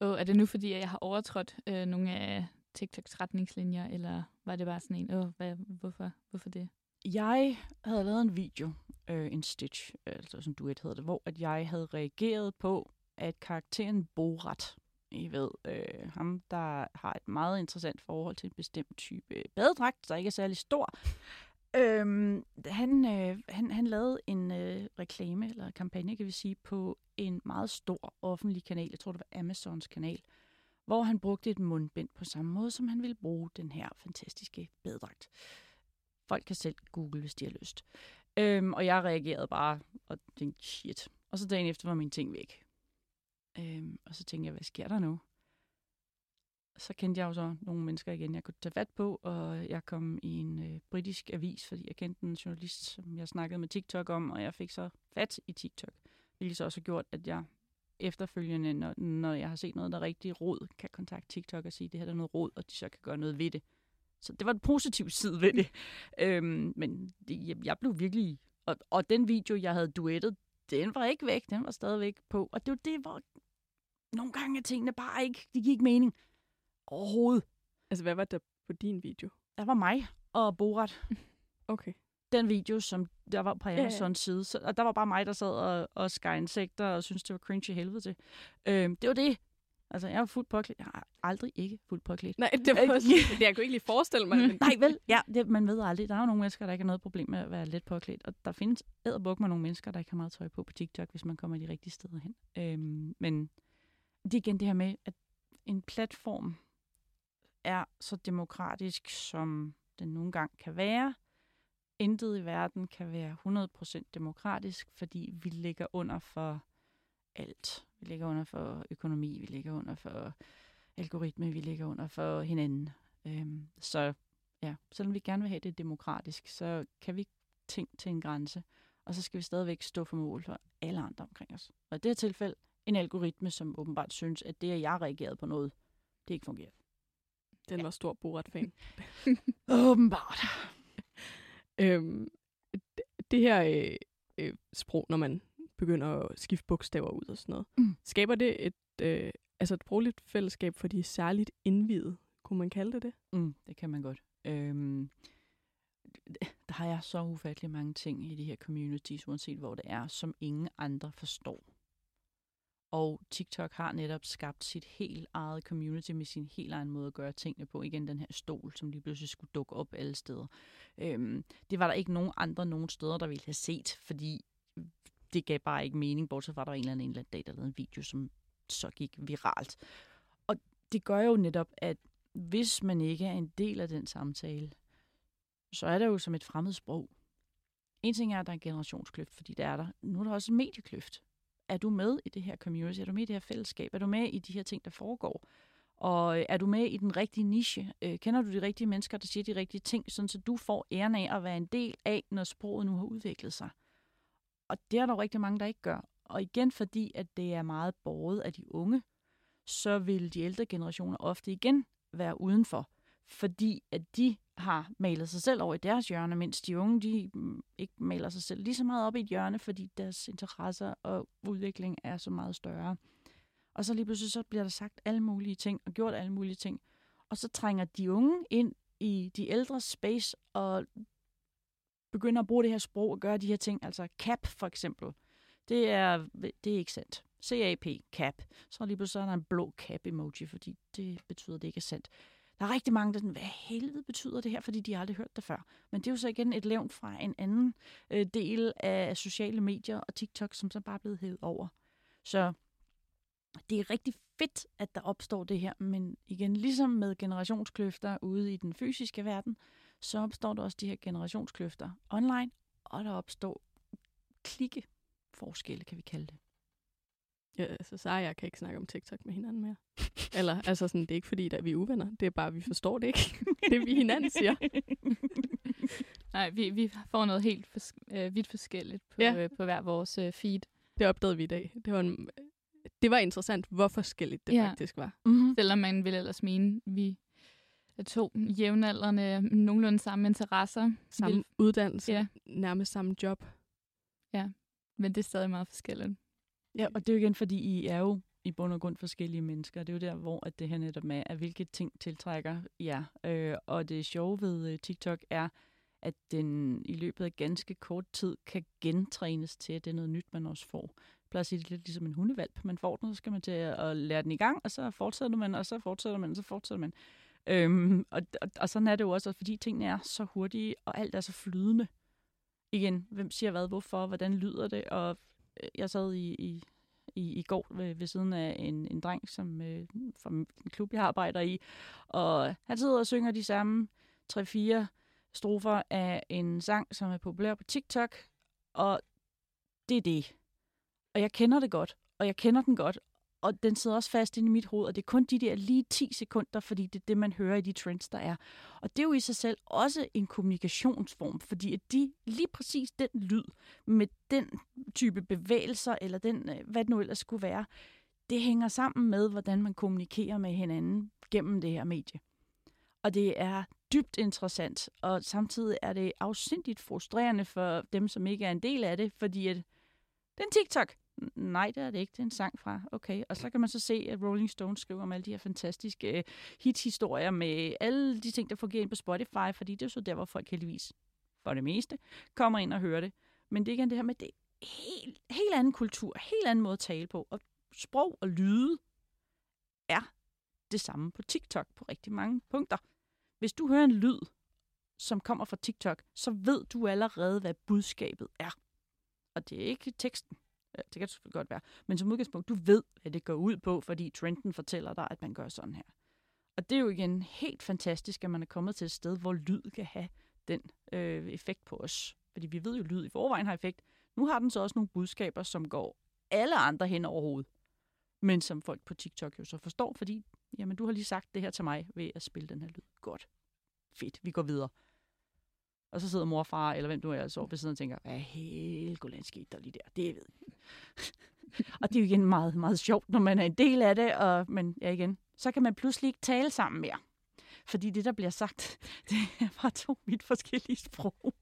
åh, er det nu fordi, at jeg har overtrådt øh, nogle af TikToks retningslinjer, eller var det bare sådan en, åh, hvad, hvorfor, hvorfor det? Jeg havde lavet en video, øh, en stitch, altså som duet hedder det, hvor at jeg havde reageret på, at karakteren Borat, I ved, øh, ham der har et meget interessant forhold til en bestemt type badedragt, der ikke er særlig stor, Øhm, han, øh, han, han lavede en øh, reklame, eller kampagne, kan vi sige, på en meget stor offentlig kanal. Jeg tror, det var Amazons kanal hvor han brugte et mundbind på samme måde, som han ville bruge den her fantastiske badedragt. Folk kan selv google, hvis de har lyst. Øhm, og jeg reagerede bare og tænkte, shit. Og så dagen efter var min ting væk. Øhm, og så tænkte jeg, hvad sker der nu? Så kendte jeg jo så nogle mennesker igen, jeg kunne tage fat på, og jeg kom i en øh, britisk avis, fordi jeg kendte en journalist, som jeg snakkede med TikTok om, og jeg fik så fat i TikTok. Hvilket så også har gjort, at jeg efterfølgende, når, når jeg har set noget, der er rigtig rod, kan kontakte TikTok og sige, det her er noget rod, og de så kan gøre noget ved det. Så det var en positiv side ved det. øhm, men det, jeg blev virkelig... Og, og den video, jeg havde duettet, den var ikke væk. Den var stadigvæk på. Og det var det, hvor nogle gange er tingene bare ikke... Det gik mening overhovedet. Altså, hvad var der på din video? Der var mig og Borat. Okay den video, som der var på Amazons ja, ja. side. Så, og der var bare mig, der sad og, og skar insekter og syntes, det var cringe i helvede til. Øhm, det var det. Altså, jeg var fuldt påklædt. Jeg har aldrig ikke fuldt påklædt. Nej, det var også, det, jeg kunne ikke lige forestille mig. Men... Nej, vel? Ja, det, man ved aldrig. Der er jo nogle mennesker, der ikke har noget problem med at være let påklædt. Og der findes æderbuk med nogle mennesker, der ikke har meget tøj på på TikTok, hvis man kommer de rigtige steder hen. Øhm, men det er igen det her med, at en platform er så demokratisk, som den nogle gange kan være intet i verden kan være 100% demokratisk, fordi vi ligger under for alt. Vi ligger under for økonomi, vi ligger under for algoritme, vi ligger under for hinanden. Øhm, så ja, selvom vi gerne vil have det demokratisk, så kan vi tænke til en grænse, og så skal vi stadigvæk stå for mål for alle andre omkring os. Og i det her tilfælde en algoritme, som åbenbart synes, at det, at jeg reagerede på noget, det ikke fungerer. Den ja. var stor Borat-fan. åbenbart. Øhm, det her øh, øh, sprog, når man begynder at skifte bogstaver ud og sådan noget, mm. skaber det et, øh, altså et brugeligt fællesskab for de særligt indvidede? Kunne man kalde det det? Mm, det kan man godt. Øhm, der har jeg så ufattelig mange ting i de her communities, uanset hvor det er, som ingen andre forstår. Og TikTok har netop skabt sit helt eget community med sin helt egen måde at gøre tingene på. Igen den her stol, som lige pludselig skulle dukke op alle steder. Øhm, det var der ikke nogen andre nogen steder, der ville have set, fordi det gav bare ikke mening, bortset fra, at der var en eller anden, en eller anden dag, der lavede en video, som så gik viralt. Og det gør jo netop, at hvis man ikke er en del af den samtale, så er det jo som et fremmed sprog. En ting er, at der er en generationskløft, fordi der er der. Nu er der også en mediekløft. Er du med i det her community? Er du med i det her fællesskab? Er du med i de her ting, der foregår? Og øh, er du med i den rigtige niche? Øh, kender du de rigtige mennesker, der siger de rigtige ting, sådan så du får æren af at være en del af, når sproget nu har udviklet sig? Og det er der jo rigtig mange, der ikke gør. Og igen, fordi at det er meget borget af de unge, så vil de ældre generationer ofte igen være udenfor, fordi at de har malet sig selv over i deres hjørne, mens de unge de mm, ikke maler sig selv lige så meget op i et hjørne, fordi deres interesser og udvikling er så meget større. Og så lige pludselig så bliver der sagt alle mulige ting og gjort alle mulige ting. Og så trænger de unge ind i de ældre space og begynder at bruge det her sprog og gøre de her ting. Altså cap for eksempel. Det er, det er ikke sandt. CAP, cap. Så lige pludselig er der en blå cap emoji, fordi det betyder, at det ikke er sandt. Der er rigtig mange, der sådan, hvad helvede betyder det her, fordi de har aldrig hørt det før. Men det er jo så igen et levn fra en anden øh, del af sociale medier og TikTok, som så bare er blevet hævet over. Så det er rigtig fedt, at der opstår det her, men igen, ligesom med generationskløfter ude i den fysiske verden, så opstår der også de her generationskløfter online, og der opstår klikke forskelle, kan vi kalde det. Ja, altså, så jeg kan ikke snakke om TikTok med hinanden mere. Eller, altså sådan, det er ikke fordi, at vi er uvenner. Det er bare, at vi forstår det ikke. det vi hinanden siger. Nej, vi, vi får noget helt fors- øh, vidt forskelligt på, ja. øh, på hver vores øh, feed. Det opdagede vi i dag. Det var, en, det var interessant, hvor forskelligt det ja. faktisk var. Mm-hmm. Selvom man vil ellers mene, vi er to jævnaldrende, nogenlunde samme interesser. Samme vil... uddannelse, ja. nærmest samme job. Ja, men det er stadig meget forskelligt. Ja, og det er jo igen, fordi I er jo i bund og grund forskellige mennesker. Det er jo der, hvor at det her netop med, at hvilke ting tiltrækker jer. Øh, og det sjove ved øh, TikTok er, at den i løbet af ganske kort tid kan gentrænes til, at det er noget nyt, man også får. Jeg plejer at sige, det er lidt ligesom en hundevalp. Man får den, så skal man til at lære den i gang, og så fortsætter man, og så fortsætter man, og så fortsætter man. Øhm, og, og, og sådan er det jo også, fordi tingene er så hurtige, og alt er så flydende. Igen, hvem siger hvad, hvorfor, hvordan lyder det, og jeg sad i, i, i, i går ved, ved siden af en, en dreng, som øh, fra en klub, jeg arbejder i, og han sidder og synger de samme 3-4 strofer af en sang, som er populær på TikTok, og det er det. Og jeg kender det godt, og jeg kender den godt, og den sidder også fast inde i mit hoved, og det er kun de der lige 10 sekunder, fordi det er det, man hører i de trends, der er. Og det er jo i sig selv også en kommunikationsform, fordi at de lige præcis den lyd, med den type bevægelser, eller den, øh, hvad det nu ellers skulle være, det hænger sammen med, hvordan man kommunikerer med hinanden gennem det her medie. Og det er dybt interessant, og samtidig er det afsindigt frustrerende for dem, som ikke er en del af det, fordi at den TikTok, Nej, det er det ikke. Det er en sang fra. Okay. Og så kan man så se, at Rolling Stones skriver om alle de her fantastiske øh, hit-historier med alle de ting, der fungerer ind på Spotify, fordi det er så der, hvor folk heldigvis, for det meste, kommer ind og hører det. Men det er igen det her med, det er helt, helt anden kultur, helt anden måde at tale på. Og sprog og lyde er det samme på TikTok på rigtig mange punkter. Hvis du hører en lyd, som kommer fra TikTok, så ved du allerede, hvad budskabet er. Og det er ikke teksten. Det kan selvfølgelig godt være. Men som udgangspunkt, du ved, hvad det går ud på, fordi trenden fortæller dig, at man gør sådan her. Og det er jo igen helt fantastisk, at man er kommet til et sted, hvor lyd kan have den øh, effekt på os. Fordi vi ved jo, at lyd i forvejen har effekt. Nu har den så også nogle budskaber, som går alle andre hen over hovedet. Men som folk på TikTok jo så forstår, fordi jamen, du har lige sagt det her til mig ved at spille den her lyd. Godt. Fedt, vi går videre. Og så sidder mor og far, eller hvem du er, så ved siden og tænker, hvad hele Golan skete der lige der? Det ved jeg. og det er jo igen meget, meget sjovt, når man er en del af det, og, men ja igen, så kan man pludselig ikke tale sammen mere. Fordi det, der bliver sagt, det er bare to vidt forskellige sprog.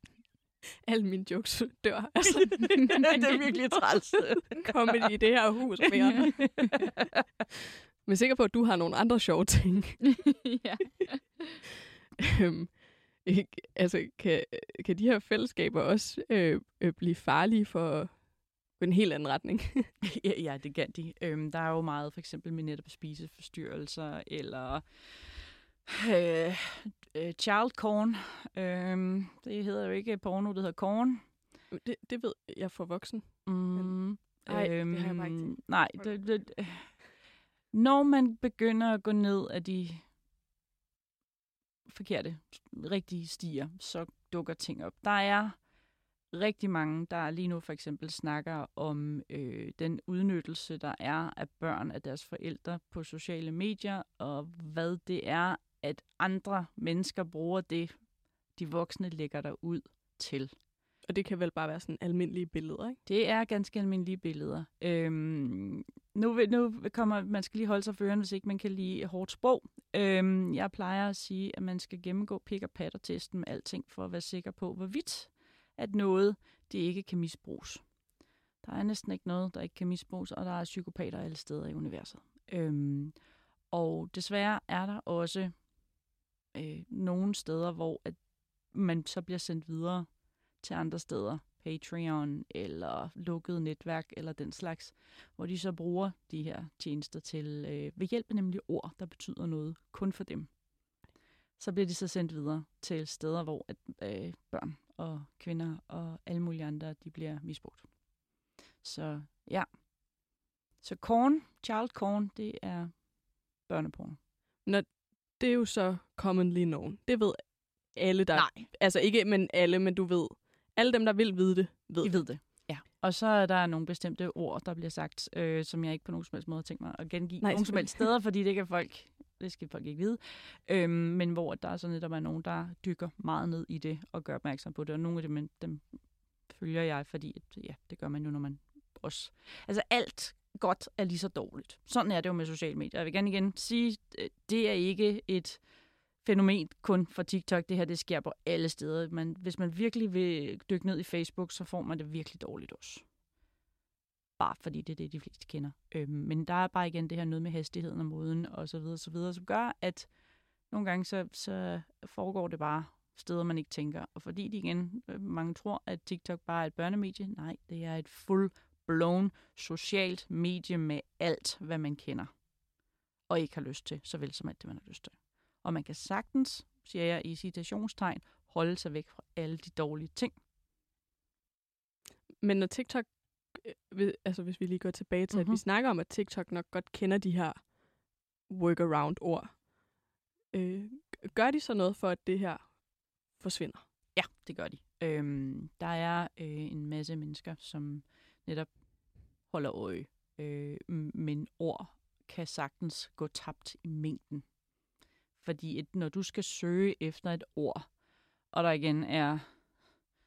Alle mine jokes dør. Altså. det er virkelig træls. Comedy i det her hus mere. Men er sikker på, at du har nogle andre sjove ting. ja. øhm, altså, kan, kan de her fællesskaber også øh, øh, blive farlige for en helt anden retning? ja, ja, det kan de. Øhm, der er jo meget for eksempel med netop spiseforstyrrelser, eller øh, øh, child corn. Øhm, det hedder jo ikke porno, det hedder corn. Det, det ved jeg for voksen. Mm. Ej, øhm, det har jeg bare ikke tænkt. Nej, det, det, når man begynder at gå ned af de forkerte, rigtige stier, så dukker ting op. Der er rigtig mange, der lige nu for eksempel snakker om øh, den udnyttelse, der er af børn af deres forældre på sociale medier, og hvad det er, at andre mennesker bruger det, de voksne lægger der ud til. Og det kan vel bare være sådan almindelige billeder, ikke? Det er ganske almindelige billeder. Øhm, nu, nu kommer man skal lige holde sig for hvis ikke man kan lide hårdt sprog. Øhm, jeg plejer at sige, at man skal gennemgå pik- og patter-testen med alting, for at være sikker på, hvorvidt at noget det ikke kan misbruges. Der er næsten ikke noget, der ikke kan misbruges, og der er psykopater alle steder i universet. Øhm, og desværre er der også øh, nogle steder, hvor at man så bliver sendt videre til andre steder. Patreon eller lukket netværk eller den slags, hvor de så bruger de her tjenester til øh, ved hjælp af nemlig ord, der betyder noget kun for dem. Så bliver de så sendt videre til steder, hvor at, øh, børn og kvinder og alle mulige andre, de bliver misbrugt. Så ja. Så corn, child corn, det er børneporno. Når det er jo så commonly known. Det ved alle, der... Nej. Altså ikke men alle, men du ved. Alle dem, der vil vide det, ved I ved det. Ja. Og så er der nogle bestemte ord, der bliver sagt, øh, som jeg ikke på nogen som helst måde har tænkt mig at gengive Nej, nogen som helst steder, fordi det kan folk, det skal folk ikke vide. Øhm, men hvor der er så netop er nogen, der dykker meget ned i det og gør opmærksom på det. Og nogle af dem, dem følger jeg, fordi at, ja, det gør man jo, når man også... Altså alt godt er lige så dårligt. Sådan er det jo med sociale medier. Jeg vil gerne igen sige, det er ikke et fænomen kun for TikTok. Det her, det sker på alle steder. Men hvis man virkelig vil dykke ned i Facebook, så får man det virkelig dårligt også. Bare fordi det er det, de fleste kender. Øhm, men der er bare igen det her noget med hastigheden og moden og så videre, så videre, som gør, at nogle gange så, så foregår det bare steder, man ikke tænker. Og fordi de igen, øh, mange tror, at TikTok bare er et børnemedie. Nej, det er et full-blown socialt medie med alt, hvad man kender. Og ikke har lyst til, såvel som alt det, man har lyst til. Og man kan sagtens, siger jeg i citationstegn, holde sig væk fra alle de dårlige ting. Men når TikTok, øh, altså hvis vi lige går tilbage til, mm-hmm. at vi Mhm. snakker om, at TikTok nok godt kender de her workaround-ord, øh, gør de så noget for, at det her forsvinder? Ja, det gør de. Øhm, der er øh, en masse mennesker, som netop holder øje. Øh, men ord kan sagtens gå tabt i mængden. Fordi et, når du skal søge efter et ord, og der igen er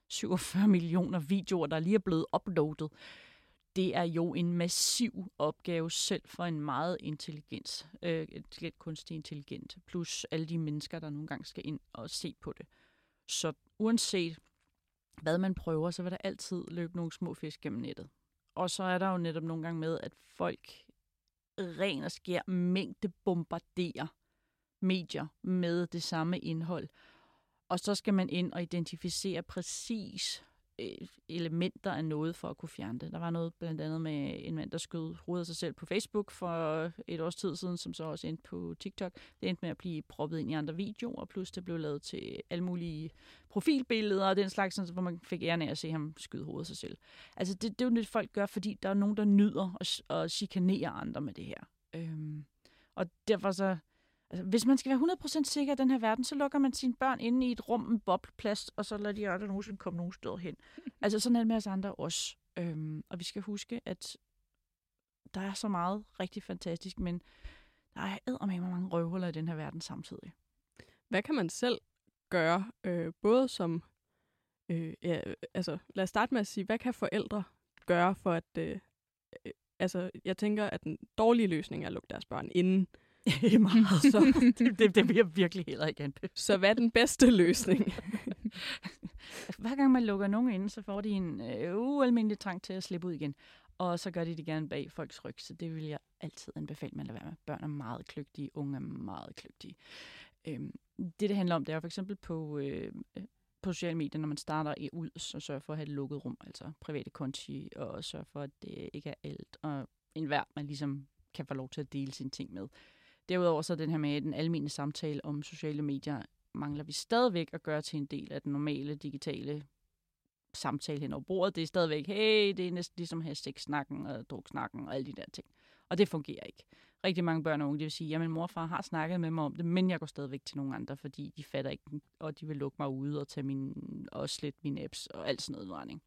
47 millioner videoer, der lige er blevet uploadet, det er jo en massiv opgave selv for en meget intelligens, øh, lidt kunstig intelligent, plus alle de mennesker, der nogle gange skal ind og se på det. Så uanset hvad man prøver, så vil der altid løbe nogle små fisk gennem nettet. Og så er der jo netop nogle gange med, at folk ren og skær mængde bombarderer medier med det samme indhold. Og så skal man ind og identificere præcis øh, elementer af noget for at kunne fjerne det. Der var noget blandt andet med en mand, der skød hovedet sig selv på Facebook for et års tid siden, som så også endte på TikTok. Det endte med at blive proppet ind i andre videoer, plus det blev lavet til alle mulige profilbilleder og den slags, sådan, hvor man fik æren af at se ham skyde hovedet sig selv. Altså det, det er jo det, folk gør, fordi der er nogen, der nyder at, at chikanere andre med det her. Øhm, og derfor så Altså, hvis man skal være 100% sikker i den her verden, så lukker man sine børn inde i et rum med bobleplast, og så lader de aldrig nogensinde komme nogen steder hen. altså sådan er det med os andre også. Øhm, og vi skal huske, at der er så meget rigtig fantastisk, men der er eddermame mange røvhuller i den her verden samtidig. Hvad kan man selv gøre, øh, både som... Øh, ja, altså, lad os starte med at sige, hvad kan forældre gøre for at... Øh, øh, altså, jeg tænker, at den dårlige løsning er at lukke deres børn inden. meget. Så det, det, det vil jeg virkelig heller ikke anbefale. Så hvad er den bedste løsning? Hver gang man lukker nogen ind, så får de en øh, ualmindelig trang til at slippe ud igen. Og så gør de det gerne bag folks ryg, så det vil jeg altid anbefale, man lader være med. Børn er meget kløgtige, unge er meget kløgtige. Øhm, det, det handler om, det er for eksempel på, øh, på sociale medier, når man starter i ud, så sørger for at have et lukket rum, altså private konti, og sørge for, at det ikke er alt, og enhver, man ligesom kan få lov til at dele sine ting med. Derudover så den her med den almindelige samtale om sociale medier, mangler vi stadigvæk at gøre til en del af den normale digitale samtale hen over bordet. Det er stadigvæk, hey, det er næsten ligesom at have sexsnakken og druksnakken og alle de der ting. Og det fungerer ikke. Rigtig mange børn og unge, det vil sige, jamen mor og far har snakket med mig om det, men jeg går stadigvæk til nogle andre, fordi de fatter ikke, og de vil lukke mig ude og tage min, og slet mine apps og alt sådan noget.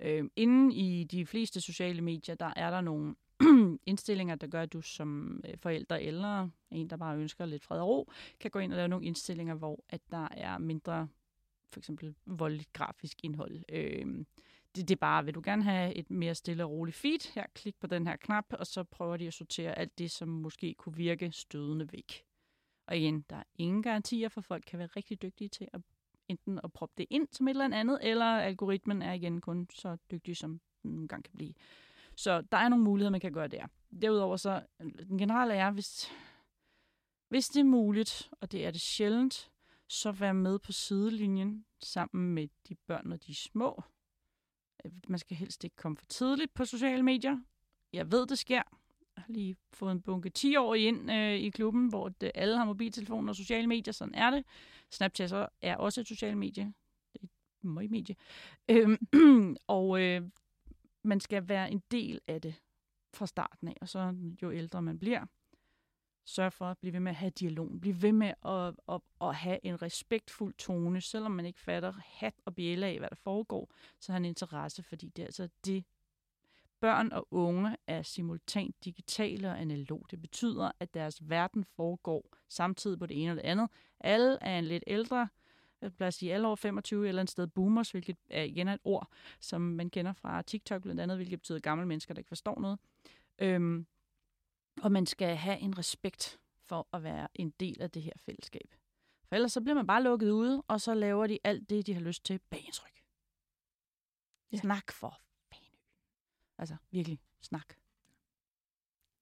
Øh, inden i de fleste sociale medier, der er der nogle indstillinger, der gør, at du som øh, forældre eller en, der bare ønsker lidt fred og ro, kan gå ind og lave nogle indstillinger, hvor at der er mindre for eksempel voldeligt grafisk indhold. Øh, det, det er bare, vil du gerne have et mere stille og roligt feed, her klik på den her knap, og så prøver de at sortere alt det, som måske kunne virke stødende væk. Og igen, der er ingen garantier, for folk kan være rigtig dygtige til at enten at proppe det ind som et eller andet, eller algoritmen er igen kun så dygtig, som den nogle gange kan blive. Så der er nogle muligheder, man kan gøre der. Derudover så, øh, den generelle er, hvis, hvis det er muligt, og det er det sjældent, så vær med på sidelinjen sammen med de børn, når de er små. Øh, man skal helst ikke komme for tidligt på sociale medier. Jeg ved, det sker. Jeg har lige fået en bunke 10 år ind øh, i klubben, hvor det, alle har mobiltelefoner og sociale medier. Sådan er det. Snapchat så er også et socialt medie. Det er et medie. Øhm, og øh, man skal være en del af det fra starten af, og så jo ældre man bliver, sørg for at blive ved med at have dialog. blive ved med at, at, at have en respektfuld tone, selvom man ikke fatter hat og bjæle af, hvad der foregår, så har en interesse, fordi det er altså det, børn og unge er simultant digitale og analog. Det betyder, at deres verden foregår samtidig på det ene og det andet. Alle er en lidt ældre, lad os sige alle over 25 eller et sted boomers, hvilket er igen et ord, som man kender fra TikTok blandt andet, hvilket betyder gamle mennesker, der ikke forstår noget. Øhm, og man skal have en respekt for at være en del af det her fællesskab. For ellers så bliver man bare lukket ude, og så laver de alt det, de har lyst til bag ens ryg. Ja. Snak for fanden. Altså virkelig, snak.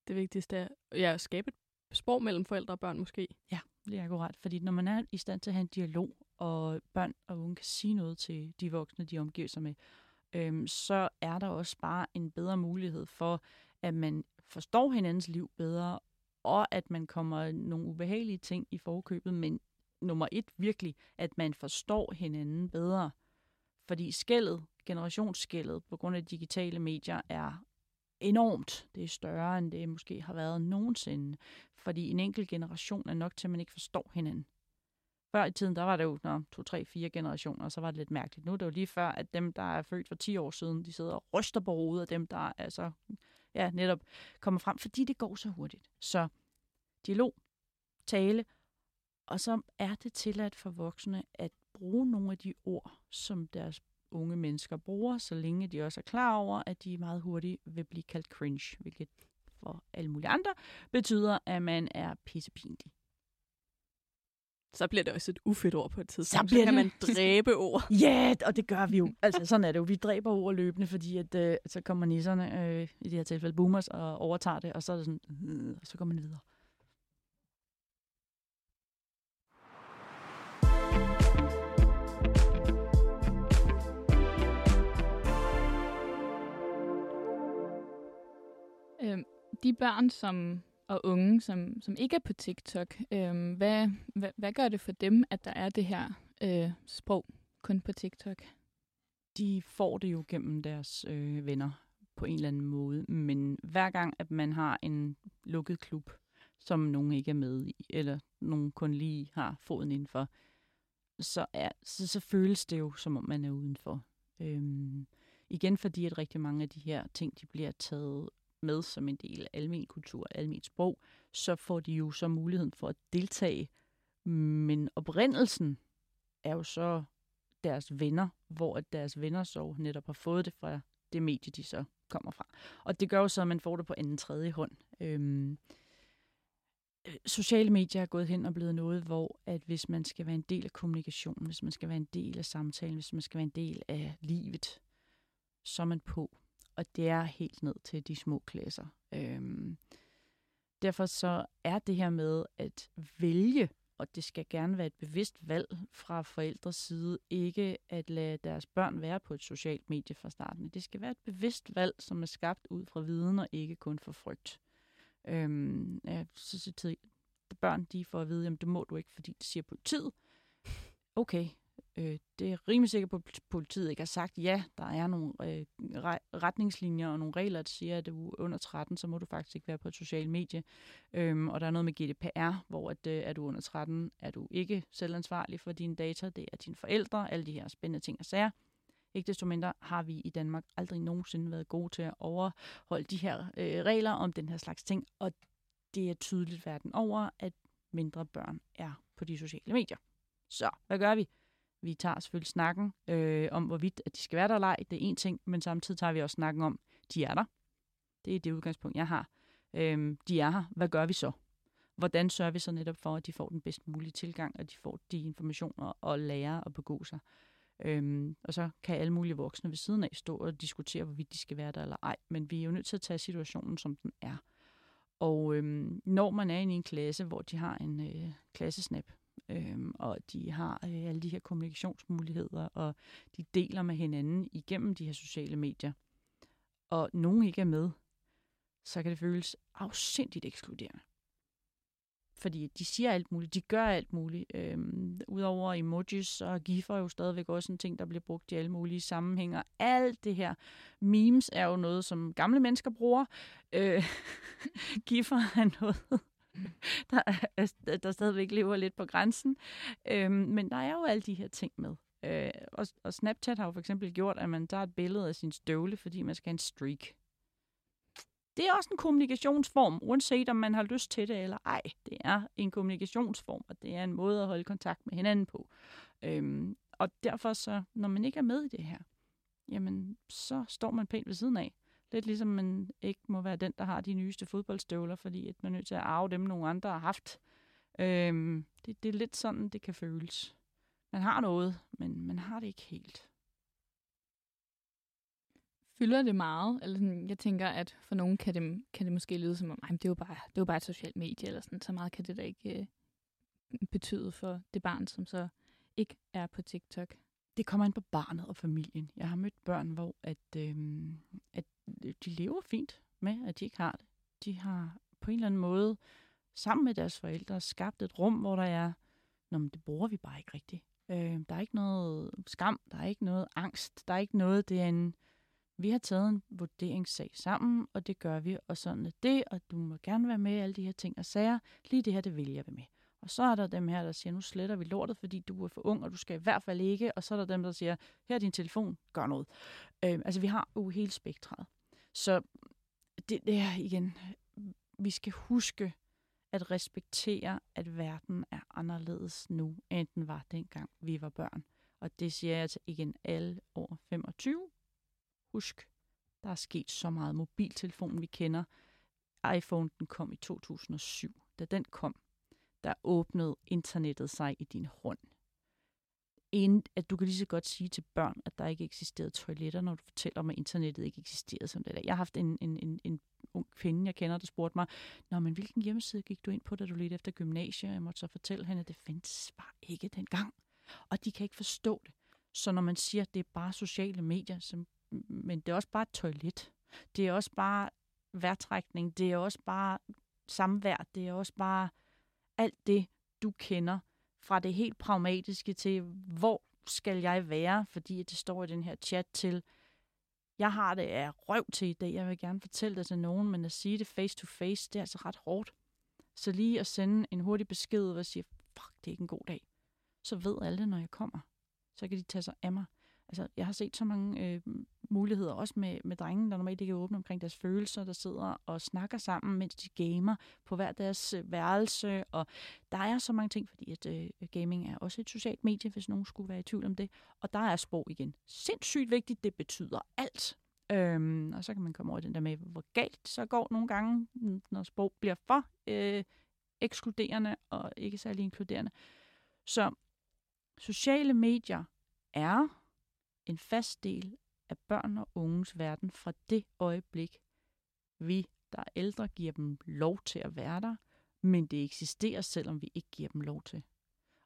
Det vigtigste er ja, at skabe et sprog mellem forældre og børn måske. Ja, det er akkurat. Fordi når man er i stand til at have en dialog, og børn og unge kan sige noget til de voksne, de omgiver sig med, øhm, så er der også bare en bedre mulighed for, at man forstår hinandens liv bedre, og at man kommer nogle ubehagelige ting i forkøbet, men nummer et virkelig, at man forstår hinanden bedre. Fordi skældet, generationsskældet på grund af digitale medier er enormt. Det er større, end det måske har været nogensinde. Fordi en enkelt generation er nok til, at man ikke forstår hinanden. Før i tiden, der var det jo når, to, tre, fire generationer, og så var det lidt mærkeligt. Nu er det jo lige før, at dem, der er født for 10 år siden, de sidder og ryster på hovedet, af dem, der altså, ja, netop kommer frem, fordi det går så hurtigt. Så dialog, tale, og så er det tilladt for voksne at bruge nogle af de ord, som deres unge mennesker bruger, så længe de også er klar over, at de meget hurtigt vil blive kaldt cringe, hvilket for alle mulige andre betyder, at man er pissepinlig. Så bliver det også et ufedt ord på et tidspunkt. Så, bliver så kan det... man dræbe ord. Ja, yeah, og det gør vi jo. Altså, sådan er det jo. Vi dræber ord løbende, fordi at, øh, så kommer nisserne, øh, i det her tilfælde boomers, og overtager det, og så er det sådan, øh, og så går man videre. Øhm, de børn, som og unge, som, som ikke er på TikTok, øh, hvad, hvad, hvad gør det for dem, at der er det her øh, sprog kun på TikTok? De får det jo gennem deres øh, venner på en eller anden måde, men hver gang, at man har en lukket klub, som nogen ikke er med i, eller nogen kun lige har foden indenfor, så, er, så, så føles det jo, som om man er udenfor. Øhm, igen fordi, at rigtig mange af de her ting, de bliver taget med som en del af almen kultur, almen sprog, så får de jo så muligheden for at deltage. Men oprindelsen er jo så deres venner, hvor deres venner så netop har fået det fra det medie, de så kommer fra. Og det gør jo så, at man får det på anden tredje hånd. Øhm, øh, sociale medier er gået hen og blevet noget, hvor at hvis man skal være en del af kommunikationen, hvis man skal være en del af samtalen, hvis man skal være en del af livet, så er man på og det er helt ned til de små klasser. Øhm, derfor så er det her med at vælge og det skal gerne være et bevidst valg fra forældres side, ikke at lade deres børn være på et socialt medie fra starten. Det skal være et bevidst valg, som er skabt ud fra viden og ikke kun for frygt. Øhm, ja, så, så tid, børn de får at vide, at det må du ikke, fordi det siger politiet. Okay, øh, det er rimelig sikkert på, at politiet ikke har sagt, ja, der er nogle øh, retningslinjer og nogle regler, der siger, at du under 13, så må du faktisk ikke være på et socialt medie. Øhm, og der er noget med GDPR, hvor at, øh, er du under 13, er du ikke selvansvarlig for dine data, det er dine forældre, alle de her spændende ting og sager. Ikke desto mindre har vi i Danmark aldrig nogensinde været gode til at overholde de her øh, regler om den her slags ting, og det er tydeligt verden over, at mindre børn er på de sociale medier. Så hvad gør vi? Vi tager selvfølgelig snakken øh, om, hvorvidt at de skal være der eller ej. Det er en ting, men samtidig tager vi også snakken om, de er der. Det er det udgangspunkt, jeg har. Øh, de er her. Hvad gør vi så? Hvordan sørger vi så netop for, at de får den bedst mulige tilgang, at de får de informationer og lærer at begå sig? Øhm, og så kan alle mulige voksne ved siden af stå og diskutere, hvorvidt de skal være der eller ej. Men vi er jo nødt til at tage situationen, som den er. Og øhm, når man er i en klasse, hvor de har en øh, klassesnap, øhm, og de har øh, alle de her kommunikationsmuligheder, og de deler med hinanden igennem de her sociale medier, og nogen ikke er med, så kan det føles afsindigt ekskluderende. Fordi de siger alt muligt, de gør alt muligt. Øhm, Udover emojis og giffer er jo stadigvæk også en ting, der bliver brugt i alle mulige sammenhænge. Alt det her. Memes er jo noget, som gamle mennesker bruger. Øh, giffer er noget, der, er, der stadigvæk lever lidt på grænsen. Øhm, men der er jo alle de her ting med. Øh, og, og Snapchat har jo for eksempel gjort, at man tager et billede af sin støvle, fordi man skal have en streak. Det er også en kommunikationsform, uanset om man har lyst til det eller ej. Det er en kommunikationsform, og det er en måde at holde kontakt med hinanden på. Øhm, og derfor så, når man ikke er med i det her, jamen, så står man pænt ved siden af. Lidt ligesom man ikke må være den, der har de nyeste fodboldstøvler, fordi at man er nødt til at arve dem, nogle andre har haft. Øhm, det, det er lidt sådan, det kan føles. Man har noget, men man har det ikke helt. Fylder det meget? Eller sådan, jeg tænker, at for nogen kan det, kan det måske lyde som om, det er jo bare, det er jo bare et socialt medie, eller sådan, så meget kan det da ikke øh, betyde for det barn, som så ikke er på TikTok. Det kommer ind på barnet og familien. Jeg har mødt børn, hvor at, øhm, øh, at de lever fint med, at de ikke har det. De har på en eller anden måde sammen med deres forældre skabt et rum, hvor der er, Nå, men det bruger vi bare ikke rigtigt. Øh, der er ikke noget skam, der er ikke noget angst, der er ikke noget, det er en, vi har taget en vurderingssag sammen, og det gør vi, og sådan er det, og du må gerne være med i alle de her ting og sager. Lige det her, det vil jeg være med. Og så er der dem her, der siger, nu sletter vi lortet, fordi du er for ung, og du skal i hvert fald ikke. Og så er der dem, der siger, her er din telefon, gør noget. Øh, altså, vi har jo hele spektret. Så det, det er igen, vi skal huske at respektere, at verden er anderledes nu, end den var dengang vi var børn. Og det siger jeg til igen alle over 25. Husk, der er sket så meget. Mobiltelefonen, vi kender, iPhone, den kom i 2007. Da den kom, der åbnede internettet sig i din hånd. En, at du kan lige så godt sige til børn, at der ikke eksisterede toiletter, når du fortæller om, at internettet ikke eksisterede som det der. Jeg har haft en, en, en, en ung kvinde, jeg kender, der spurgte mig, Nå, men hvilken hjemmeside gik du ind på, da du ledte efter gymnasiet? Jeg måtte så fortælle hende, at det findes bare ikke dengang. Og de kan ikke forstå det. Så når man siger, at det er bare sociale medier, så, men det er også bare et toilet. Det er også bare værtrækning. Det er også bare samvær. Det er også bare alt det, du kender, fra det helt pragmatiske til, hvor skal jeg være, fordi det står i den her chat til, jeg har det af røv til i dag, jeg vil gerne fortælle det til nogen, men at sige det face to face, det er altså ret hårdt. Så lige at sende en hurtig besked, og sige, fuck, det er ikke en god dag, så ved alle, når jeg kommer. Så kan de tage sig af mig. Altså, jeg har set så mange øh, muligheder, også med, med drengen, der normalt ikke er åbne omkring deres følelser, der sidder og snakker sammen, mens de gamer på hver deres øh, værelse. Og der er så mange ting, fordi at øh, gaming er også et socialt medie, hvis nogen skulle være i tvivl om det. Og der er sprog igen sindssygt vigtigt. Det betyder alt. Øhm, og så kan man komme over den der med, hvor galt så går nogle gange, når sprog bliver for øh, ekskluderende og ikke særlig inkluderende. Så sociale medier er en fast del af børn og unges verden fra det øjeblik, vi, der er ældre, giver dem lov til at være der, men det eksisterer, selvom vi ikke giver dem lov til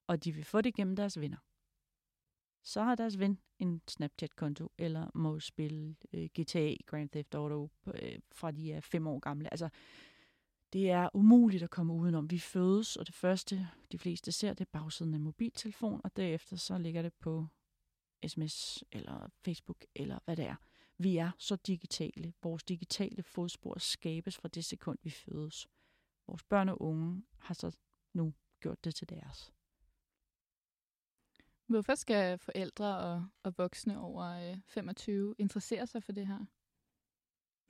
og de vil få det gennem deres venner. Så har deres ven en Snapchat-konto, eller må spille øh, GTA Grand Theft Auto øh, fra de er fem år gamle. Altså, det er umuligt at komme udenom. Vi fødes, og det første, de fleste ser, det er bagsiden af mobiltelefon, og derefter så ligger det på sms eller Facebook eller hvad det er. Vi er så digitale. Vores digitale fodspor skabes fra det sekund, vi fødes. Vores børn og unge har så nu gjort det til deres. Hvorfor skal forældre og, og voksne over øh, 25 interessere sig for det her?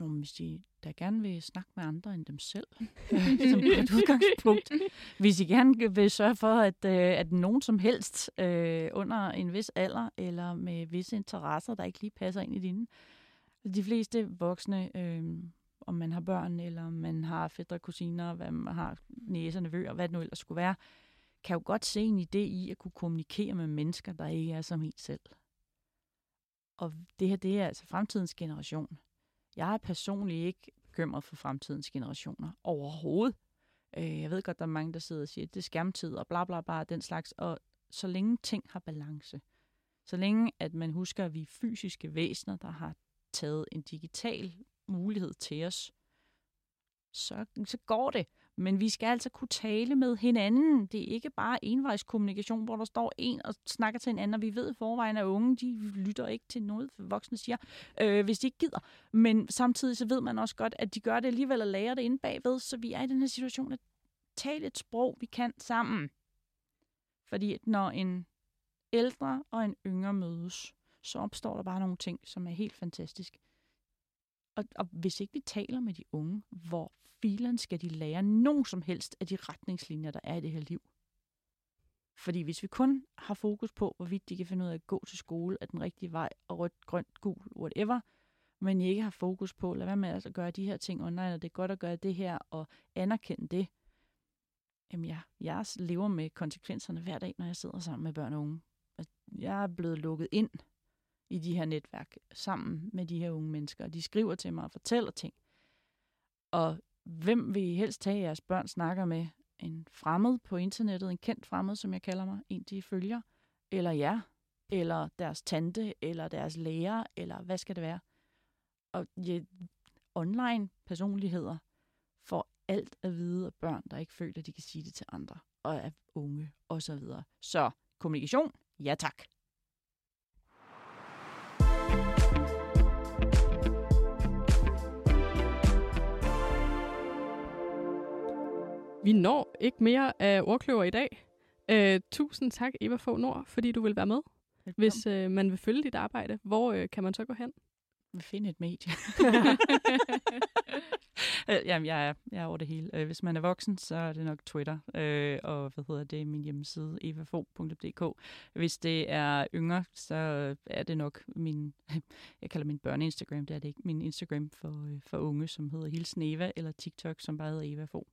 Jo, hvis de der gerne vil snakke med andre end dem selv, som et udgangspunkt. Hvis de gerne vil sørge for, at, øh, at nogen som helst øh, under en vis alder, eller med visse interesser, der ikke lige passer ind i dine. De fleste voksne, øh, om man har børn, eller om man har fædre, kusiner, hvad man har næser, nevøer, hvad det nu ellers skulle være, kan jo godt se en idé i at kunne kommunikere med mennesker, der ikke er som en selv. Og det her, det er altså fremtidens generation. Jeg er personligt ikke bekymret for fremtidens generationer overhovedet. Øh, jeg ved godt, der er mange, der sidder og siger, at det er skærmtid og bla bla bla, den slags. Og så længe ting har balance, så længe at man husker, at vi er fysiske væsener, der har taget en digital mulighed til os, så, så går det. Men vi skal altså kunne tale med hinanden. Det er ikke bare envejskommunikation, hvor der står en og snakker til en anden, og vi ved i forvejen, at unge de lytter ikke til noget, voksne siger, øh, hvis de ikke gider. Men samtidig så ved man også godt, at de gør det alligevel og lærer det inde bagved, så vi er i den her situation at tale et sprog, vi kan sammen. Fordi når en ældre og en yngre mødes, så opstår der bare nogle ting, som er helt fantastisk. Og, og hvis ikke vi taler med de unge, hvor filen skal de lære nogen som helst af de retningslinjer, der er i det her liv? Fordi hvis vi kun har fokus på, hvorvidt de kan finde ud af at gå til skole af den rigtige vej, og rødt, grønt, gul, whatever, men ikke har fokus på, lad være med at gøre de her ting online, og det er godt at gøre det her, og anerkende det, jamen jeg, jeg lever med konsekvenserne hver dag, når jeg sidder sammen med børn og unge. Altså, jeg er blevet lukket ind i de her netværk sammen med de her unge mennesker. De skriver til mig og fortæller ting. Og hvem vil I helst tage jeres børn snakker med? En fremmed på internettet, en kendt fremmed, som jeg kalder mig, en de følger, eller jer, eller deres tante, eller deres lærer, eller hvad skal det være? Og ja, online personligheder får alt at vide af børn, der ikke føler, at de kan sige det til andre, og af unge osv. Så, så kommunikation, ja tak. Vi når ikke mere af ordkløver i dag. Uh, tusind tak, Eva Fogh Nord, fordi du vil være med. Velkommen. Hvis uh, man vil følge dit arbejde, hvor uh, kan man så gå hen? Vi finder et medie. Jamen, jeg er, jeg er over det hele. Hvis man er voksen, så er det nok Twitter, øh, og hvad hedder det, min hjemmeside, evafo.dk. Hvis det er yngre, så er det nok min, jeg kalder min børne-Instagram, det er det ikke, min Instagram for, for unge, som hedder Hilsen Eva, eller TikTok, som bare hedder Evafo.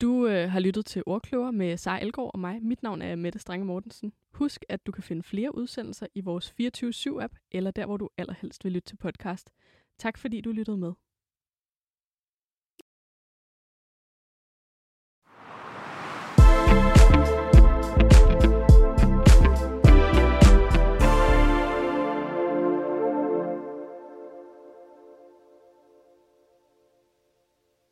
Du øh, har lyttet til Ordkløver med Sara Elgård og mig. Mit navn er Mette Strange Mortensen. Husk, at du kan finde flere udsendelser i vores 24-7-app, eller der, hvor du allerhelst vil lytte til podcast. Tak fordi du lyttede med.